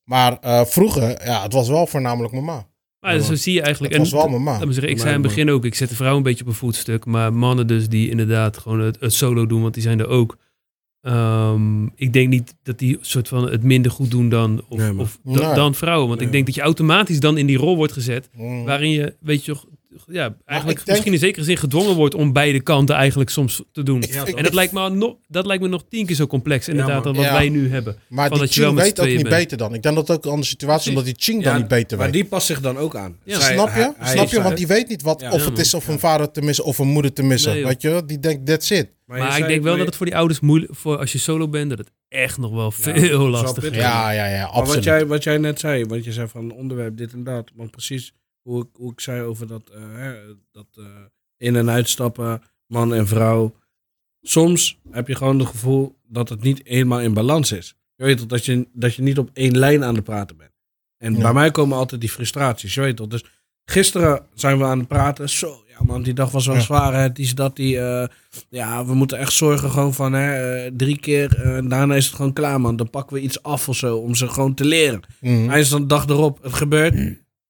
Maar eh, vroeger, ja, het was wel voornamelijk mama. Maar zo zie je eigenlijk. Het was wel mama. Laat me zeggen, ik zei in het begin ook, ik zet de vrouw een beetje op een voetstuk. Maar mannen dus die inderdaad gewoon het, het solo doen, want die zijn er ook. Ehm, ik denk niet dat die soort van het minder goed doen dan, of, Nee, of da- Nee. dan vrouwen. Want Nee, ik denk dat je automatisch dan in die rol wordt gezet. Mm. Waarin je, weet je toch, ja, eigenlijk denk- misschien in zekere zin gedwongen wordt om beide kanten eigenlijk soms te doen. Ja, en dat lijkt, me al nog, dat lijkt me nog tien keer zo complex inderdaad dan wat Ja. wij nu hebben. Maar van die dat je wel weet ook niet bent. beter dan. Ik denk dat het ook een andere situatie is, omdat die Ching dan niet beter Maar weet. die past zich dan ook aan. Ja. Zij- Snap je? hij- Snap je? Want die weet niet wat, Ja. of Ja, het is of een vader te missen of een moeder te missen. Weet je? Die denkt, that's it. Maar ik denk wel maar dat het voor die ouders moeilijk, voor als je solo bent, dat het echt nog wel veel lastiger is. Ja, ja, ja, Maar absoluut. wat jij, wat jij net zei, want je zei van onderwerp dit en dat. Want precies hoe ik, hoe ik zei over dat, eh, hè, dat eh, in- en uitstappen, man en vrouw. Soms heb je gewoon het gevoel dat het niet eenmaal in balans is. Je weet toch, dat je, dat je niet op één lijn aan het praten bent. En Ja. bij mij komen altijd die frustraties, je weet toch. Dus gisteren zijn we aan het praten. Zo, man, die dag was wel Ja. zwaar. Hè. Die is dat, die... eh, ja, we moeten echt zorgen gewoon van hè, eh, drie keer. eh, daarna is het gewoon klaar, man. Dan pakken we iets af of zo, om ze gewoon te leren. Mhm. Hij is dan de dag erop, het gebeurt.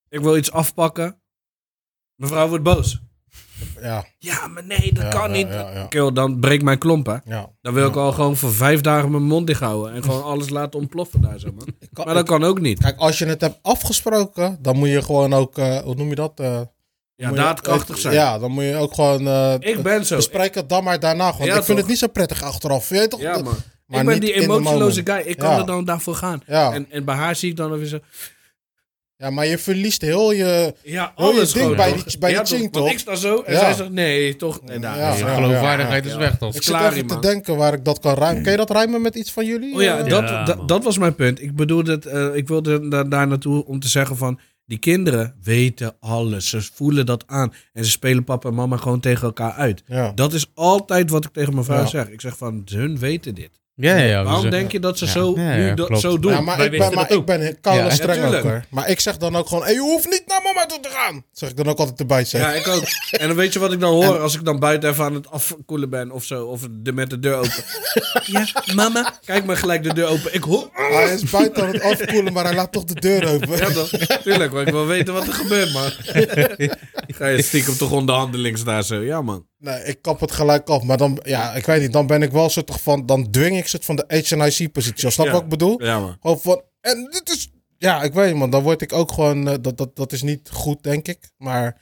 Ik wil iets afpakken. Mevrouw wordt boos. Ja, Ja, maar nee, dat Ja, kan ja, niet. ja. Kill, dan breekt mijn klomp, hè. ja. Dan wil ik al gewoon voor vijf dagen mijn mond dicht houden. En gewoon alles laten ontploffen daar, zo, man. Kan- Maar dat kan ook niet. Kijk, als je het hebt afgesproken, dan moet je gewoon ook, eh, hoe noem je dat? Ja, moet je- daadkrachtig zijn. Ja, dan moet je ook gewoon, eh, Ik ben zo. bespreek het dan maar daarna gewoon. Ja, ik vind toch? het niet zo prettig achteraf. Weet je toch? Ja, man. Maar ik ben die emotieloze guy. Ik kan Ja. er dan daarvoor gaan. Ja. En, en bij haar zie ik dan weer zo... ja, maar je verliest heel je... Ja, Wil je ding bij die- bij die Ja, ching, Want toch? ik sta zo en Ja. zij zegt nee, toch? Nee, daar. Ja, geloofwaardigheid ja, is weg, toch? Ik zit even te denken waar ik dat kan ruimen. Kun je dat ruimen met iets van jullie? Oh ja, dat, Ja, dat, was mijn punt. Ik bedoelde het, eh, ik wilde da- daar naartoe om te zeggen van... Die kinderen weten alles. Ze voelen dat aan. En ze spelen papa en mama gewoon tegen elkaar uit. ja. Dat is altijd wat ik tegen mijn vrouw Ja. zeg. Ik zeg van, hun weten dit. Ja, ja, ja. Waarom dus, denk je dat ze ja. zo, Ja, ja, nu klopt. zo doen? Ja, maar Wij ik ben, maar dat ik ben koude Ja, streng ook hoor. Maar ik zeg dan ook gewoon, hey, je hoeft niet naar mama toe te gaan. Zeg ik dan ook altijd erbij zeg. Ja, ik ook. En dan weet je wat ik dan hoor als ik dan buiten even aan het afkoelen ben of zo. Of de, met de deur open. Ja, mama. Kijk maar gelijk de deur open. Ik hoor... Hij is buiten aan het afkoelen, maar hij laat toch de deur open. Ja, dan, tuurlijk. Maar ik wil weten wat er gebeurt, man. Ga je stiekem toch onderhandelings daar zo. Ja, man. Nee, ik kap het gelijk af. Maar dan, ja, ik weet niet, dan ben ik wel soort van, dan dwing ik ze van de HNIC-positie. Snap je Ja. wat ik bedoel? Ja, man. Van, en dit is, ja, ik weet niet man, dan word ik ook gewoon, eh, dat, dat, dat is niet goed, denk ik. Maar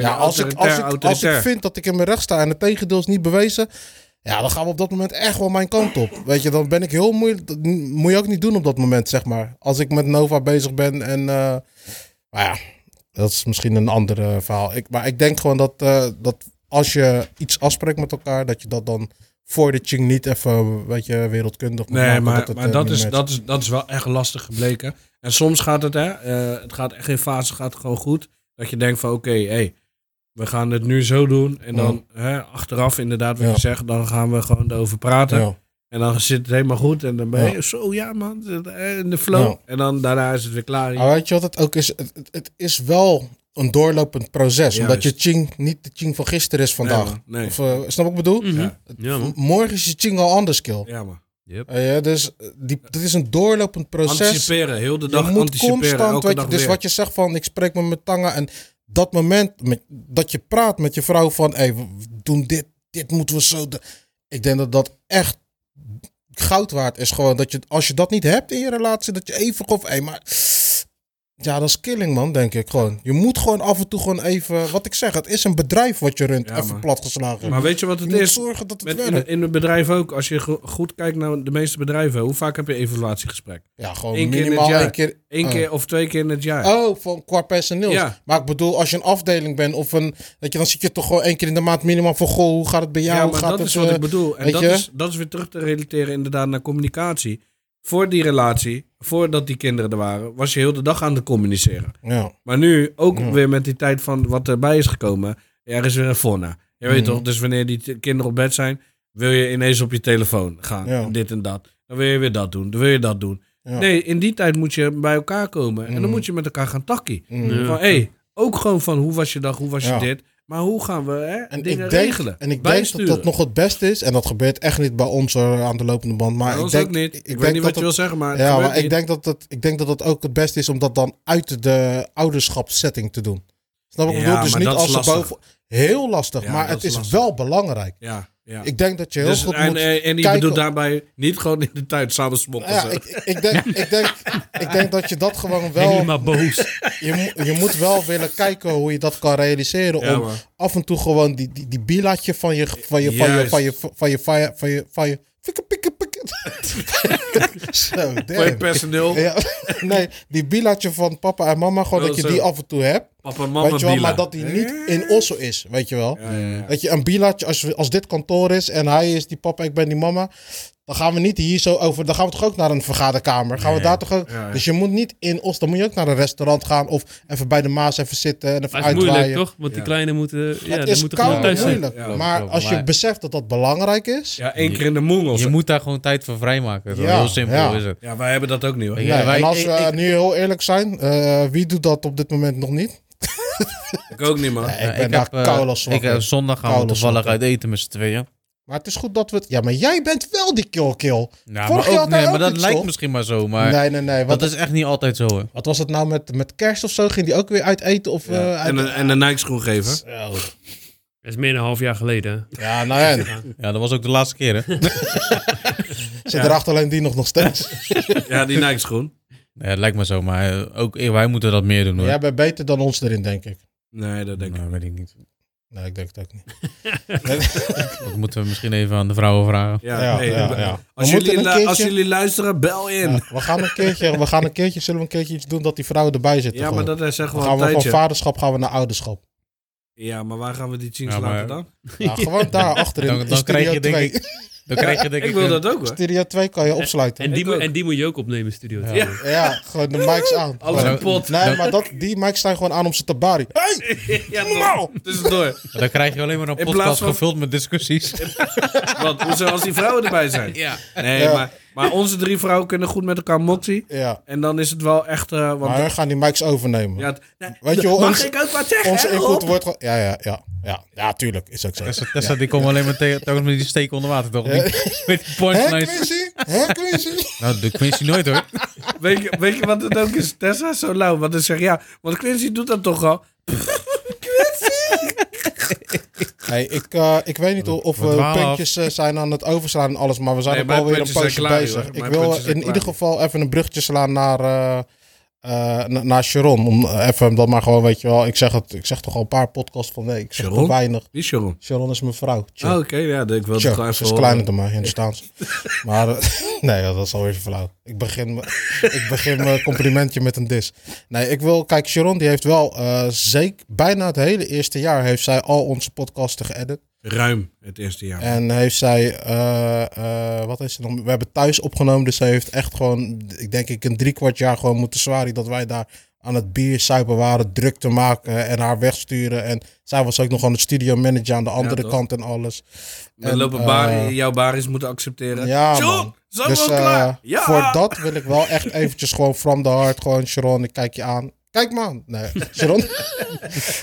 ja, als ik, als, ik, als ik vind dat ik in mijn recht sta en het tegendeel is niet bewezen, ja, dan gaan we op dat moment echt wel mijn kant op. Weet je, dan ben ik heel moeilijk, dat moet je ook niet doen op dat moment, zeg maar. Als ik met Nova bezig ben en, maar ja, dat is misschien een ander eh, verhaal. Ik, maar ik denk gewoon dat, dat als je iets afspreekt met elkaar, dat je dat dan voor de ching niet even, weet je, wereldkundig moet Nee, maken. maar, dat het, maar eh, dat, is, matcht. dat, is, dat is wel echt lastig gebleken. En soms gaat het, hè, eh, het gaat echt in fase gaat gewoon goed. Dat je denkt van, oké, hey, we gaan het nu zo doen. En dan hè, achteraf inderdaad, wat Ja. je zegt, dan gaan we gewoon erover praten. Ja. En dan zit het helemaal goed. En dan ben je zo, ja man, eh, in de flow. En dan daarna is het weer klaar. Maar weet je wat het ook is? Het, het, het is wel een doorlopend proces. Omdat je ching niet de ching van gisteren is vandaag. Nee. Of, eh, snap wat ik bedoel? Mhm. Ja. Ja, man. Morgen is je ching al anders, kill. Ja man. Eh, ja, dus eh, die, dit is een doorlopend proces. Anticiperen, heel de Je dag moet anticiperen. constant, weet je, dus weer. wat je zegt van, ik spreek met mijn tangen en dat moment met, dat je praat met je vrouw van, hey, we doen dit, dit moeten we zo. de- Ik denk dat dat echt goud waard is. Gewoon dat je, als je dat niet hebt in je relatie, dat je even of, hey, maar ja, dat is killing man, denk ik gewoon. Je moet gewoon af en toe gewoon even, wat ik zeg, het is een bedrijf wat je runt, Ja, even platgeslagen. Maar weet je wat je het moet is? zorgen dat het in, werkt. in het bedrijf ook, als je go- goed kijkt naar de meeste bedrijven, hoe vaak heb je evaluatiegesprek? Ja, gewoon Eén keer minimaal jaar. één keer. Eén Oh. keer of twee keer in het jaar. Oh, van qua personeel. Ja. Maar ik bedoel, als je een afdeling bent of een. Weet je, dan zit je toch gewoon één keer in de maand minimaal van. Goh, hoe gaat het bij jou? ja, Hoe maar gaat dat het, is wat eh, ik bedoel. En dat je? is, dat is weer terug te relateren inderdaad naar communicatie. Voor die relatie, voordat die kinderen er waren, was je heel de dag aan het communiceren. Ja. Maar nu, ook Ja. weer met die tijd van wat erbij is gekomen, er is weer een fonna. Je weet Mhm. toch, dus wanneer die kinderen op bed zijn, wil je ineens op je telefoon gaan. Ja. Dit en dat. Dan wil je weer dat doen, dan wil je dat doen. Nee, in die tijd moet je bij elkaar komen. En dan Mhm. moet je met elkaar gaan takkie. Mm. Van, hé, ook gewoon van hoe was je dag, hoe was je dit. Maar hoe gaan we hè, En dingen ik denk, regelen? en ik denk dat dat nog het beste is. En dat gebeurt echt niet bij ons eh, aan de lopende band. Maar ik denk, ook niet. Ik, weet niet dat wat je wil zeggen, maar Ja, maar ik denk, dat het, ik denk dat het ook het beste is om dat dan uit de ouderschapssetting te doen. Snap ik Ja, bedoel? Dus niet dat als ze boven... Heel lastig, Ja, maar dat het is is lastig. wel belangrijk. Ja, ja. Ik denk dat je heel dus, goed en, moet... en, en bedoelt daarbij niet gewoon in de tuin samen smokken. Ja, zo. ik, ik, denk, ik, denk, ik denk dat je dat gewoon wel... Helemaal boos. Je, moet- je moet wel willen kijken hoe je dat kan realiseren. Ja, om man. af en toe gewoon die, die, die bilatje van je, van je, van je, van je, van je, van je, van je, van je, fikke, pikke, pikke. Zo, Voor je damn. personeel, Ja, nee, die bilatje van papa en mama, gewoon dat je zo. die af en toe hebt. papa, mama, weet je wel, Bila. maar dat die niet in Osso is, weet je wel. Ja. Dat je een bilatje, als, als dit kantoor is en hij is die papa, ik ben die mama. Dan gaan we niet hier zo over. Dan gaan we toch ook naar een vergaderkamer. Gaan we daar toch ook. Ja, ja. Dus je moet niet in Os. Dan moet je ook naar een restaurant gaan. Of even bij de Maas even zitten en even Maar het is moeilijk, toch? Want die Ja. kleine moeten... Ja, het die is moeten gewoon koud thuis zijn. moeilijk. Ja, maar klopt, als je maar- beseft dat dat belangrijk is. Ja, één keer in de mongels. Je moet daar gewoon tijd voor vrijmaken. Ja, Heel simpel ja. is het. Ja, wij hebben dat ook niet hoor. Ik- Nee, Ja, wij- en als ik- we ik- nu heel eerlijk zijn. eh, wie doet dat op dit moment nog niet? Ik ook niet man. Nee, ik ben daar heb, eh, koud als ik, eh. Zondag gaan we toevallig uit eten met z'n tweeën. Maar het is goed dat we het... Ja, maar jij bent wel die kill-kill. Ja, Vorig maar, jaar ook, nee, maar dat lijkt toch? misschien maar zo. Maar nee, nee, nee. Wat, dat is echt niet altijd zo. Hè. wat was het nou met, met kerst of zo? Ging die ook weer uit eten? Of, Ja. eh, uit... En, een, en een Nike schoen geven. Zo. Dat is meer dan een half jaar geleden. Ja, nou ja. Ja, dat was ook de laatste keer. Hè? Zit erachter alleen die nog, nog steeds. Ja, die Nike schoen. ja, het lijkt me zo. Maar ook eh, wij moeten dat meer doen. Hoor. Jij bent beter dan ons erin, denk ik. Nee, dat denk ik. nou, weet ik niet. Nee, ik denk het ook niet. Dat moeten we misschien even aan de vrouwen vragen. Ja, Ja, nee, ja, be- ja. Als, We moeten jullie, een lu- keertje- als jullie luisteren, bel in. Ja, we, gaan een keertje, we gaan een keertje, zullen we een keertje iets doen dat die vrouwen erbij zitten? Ja, maar dat is echt Dan wel gaan een we van vaderschap gaan we naar ouderschap. Ja, maar waar gaan we die jeans Ja, maar- laten dan? Ja, gewoon daar achter in, Dan- dan krijg je, denk 2. Dan krijg je denk ik... Ik wil dat ook hoor. Studio 2 kan je opsluiten. En die, en die moet je ook opnemen, Studio Ja. 2. Ja. Ja, gewoon de mics aan. Alles kapot. Nee, maar dat, die mics staan gewoon aan om ze te bari. Hey! Ja, Nou! toch. Tussendoor. Dan krijg je alleen maar een In podcast van- gevuld met discussies. Want hoezo als die vrouwen erbij zijn? Ja. Nee, Ja. maar, maar onze drie vrouwen kunnen goed met elkaar motsie. Ja, En dan is het wel echt... eh, want, maar we gaan die mics overnemen. ja, Weet je mag onze- ik ook wat zeggen? Onze input wordt. Ja, ja, ja. Ja, ja tuurlijk. Is ook zo. Tessa, Tessa die komt alleen maar te- telkens met die steek onder water, toch? Die, met die. Quincy? Hè, Quincy? Nou, de Quincy nooit hoor. Weet je, weet je wat het ook is? Tessa is zo lauw. Want dan zeg ja, want Quincy doet dat toch al. Hey, ik, eh, ik weet niet of We af. puntjes eh, zijn aan het overslaan en alles, maar we zijn Nee, ook alweer een poosje bezig. Ik Mijn wil in ieder geval even een bruggetje slaan naar, eh, na- naar Sharon. Om eh, even dat maar gewoon, weet je wel, ik zeg, het, ik zeg toch al een paar podcasts van nee, ik zeg Sharon? weinig. Wie Sharon? Sharon is mijn vrouw. Oh, oké, ja, ik wil het even ze is kleiner dan mij, in de staans. maar eh, nee, dat is alweer flauw. Ik begin, ik begin mijn complimentje met een dis. Nee, ik wil, kijk, Sharon die heeft wel zeker, bijna het hele eerste jaar heeft zij al onze podcasten geëdit. Ruim het eerste jaar. En heeft zij, eh, eh, wat is het nog? We hebben thuis opgenomen, dus ze heeft echt gewoon, ik denk ik, een drie kwart jaar gewoon moeten zwaaien dat wij daar aan het biersuipen waren, druk te maken en haar wegsturen. En zij was ook nog gewoon het studio manager aan de andere kant en alles. We en, lopen eh, bar, jouw baris moeten accepteren. Ja, man. zijn Dus we al eh, klaar? Ja! voor dat wil ik wel echt eventjes gewoon from the heart, gewoon Sharon, ik kijk je aan. Kijk man. Nee, Sharon.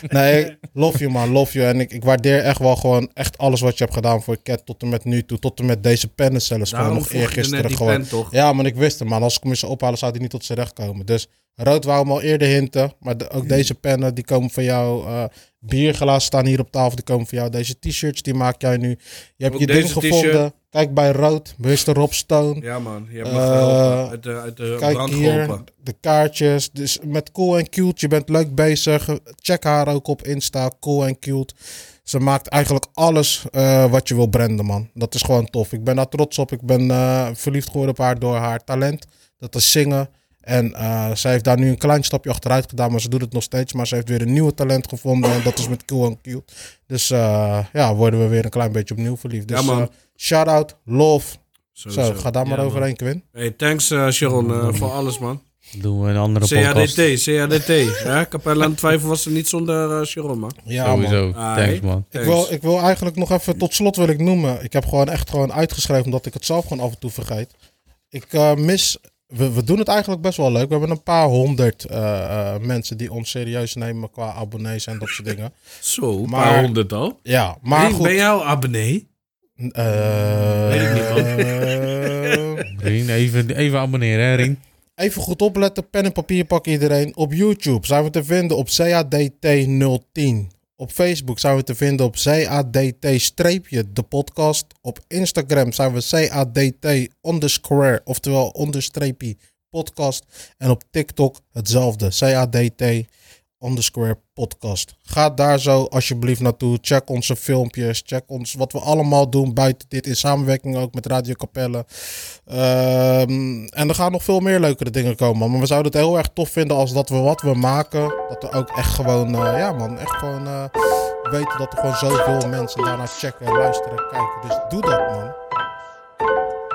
nee, love you man, love you. En ik, ik waardeer echt wel gewoon echt alles wat je hebt gedaan voor Cat tot en met nu toe. Tot en met deze pennen zelfs gewoon nog eergisteren gewoon. pen? Ja, maar ik wist het man. Als ik hem eens ophalen zou hij niet tot zijn recht komen. Dus rood wou hem al eerder hinten. Maar de- ook deze pennen die komen van jou. eh bierglazen staan hier op tafel, die komen van jou. Deze t-shirts die maak jij nu. Je hebt Ook je dingen gevonden. Kijk bij rood, Mr. Rob Stone. Ja, man. Je hebt me geholpen. Uit de, uit de Kijk hier, de kaartjes. Dus met Cool en Cute, je bent leuk bezig. Check haar ook op Insta, Cool en Cute. Ze maakt eigenlijk alles eh, wat je wil branden, man. Dat is gewoon tof. Ik ben daar trots op. Ik ben eh, verliefd geworden op haar door haar talent. Dat is zingen. En eh, zij heeft daar nu een klein stapje achteruit gedaan, maar ze doet het nog steeds. Maar ze heeft weer een nieuwe talent gevonden en dat is met en Cute. Dus eh, ja, worden we weer een klein beetje opnieuw verliefd. Dus Ja, man. eh, shout-out, love. Sowieso. Zo, ga daar maar Ja, overheen, Quinn. Hey, thanks eh, Sharon eh, voor alles, man. Doen we een andere podcast. CADT, CADT. hè? Capella aan Twijfel was er niet zonder eh, Sharon, man. Ja, man. Sowieso. Ah, Thanks man. Ik wil, ik wil eigenlijk nog even tot slot wil ik noemen. Ik heb gewoon echt gewoon uitgeschreven omdat ik het zelf gewoon af en toe vergeet. Ik eh, mis. We, we doen het eigenlijk best wel leuk. We hebben een paar honderd eh, eh, mensen die ons serieus nemen qua abonnees en dat soort dingen. Zo, een Maar- paar honderd al. Ja, maar Rien, goed. Ben jij al abonnee? Eh, Weet ik niet, man. Rien, even, even abonneren hè Rien. Even goed opletten, pen en papier pakken iedereen. Op YouTube zijn we te vinden op CADT010. Op Facebook zijn we te vinden op CADT-de podcast. Op Instagram zijn we CADT underscore, oftewel onderstreepie podcast. En op TikTok hetzelfde, CADT underscore podcast. Ga daar zo alsjeblieft naartoe. Check onze filmpjes. Check ons wat we allemaal doen buiten dit. In samenwerking ook met Radio Capelle. Ehm, en er gaan nog veel meer leukere dingen komen. Maar we zouden het heel erg tof vinden als dat we wat we maken. Dat we ook echt gewoon, eh, ja man, echt gewoon eh, weten dat er gewoon zoveel mensen daarnaar checken, luisteren, kijken. Dus doe dat man.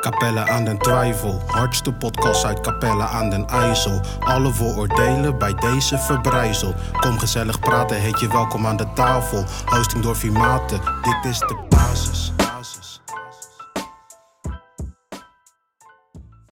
Capelle aan den Twijfel, hardste podcast uit Capelle aan den IJssel. Alle vooroordelen bij deze verbrijzeld. Kom gezellig praten, heet je welkom aan de tafel. Hosting door Vimate, dit is de basis.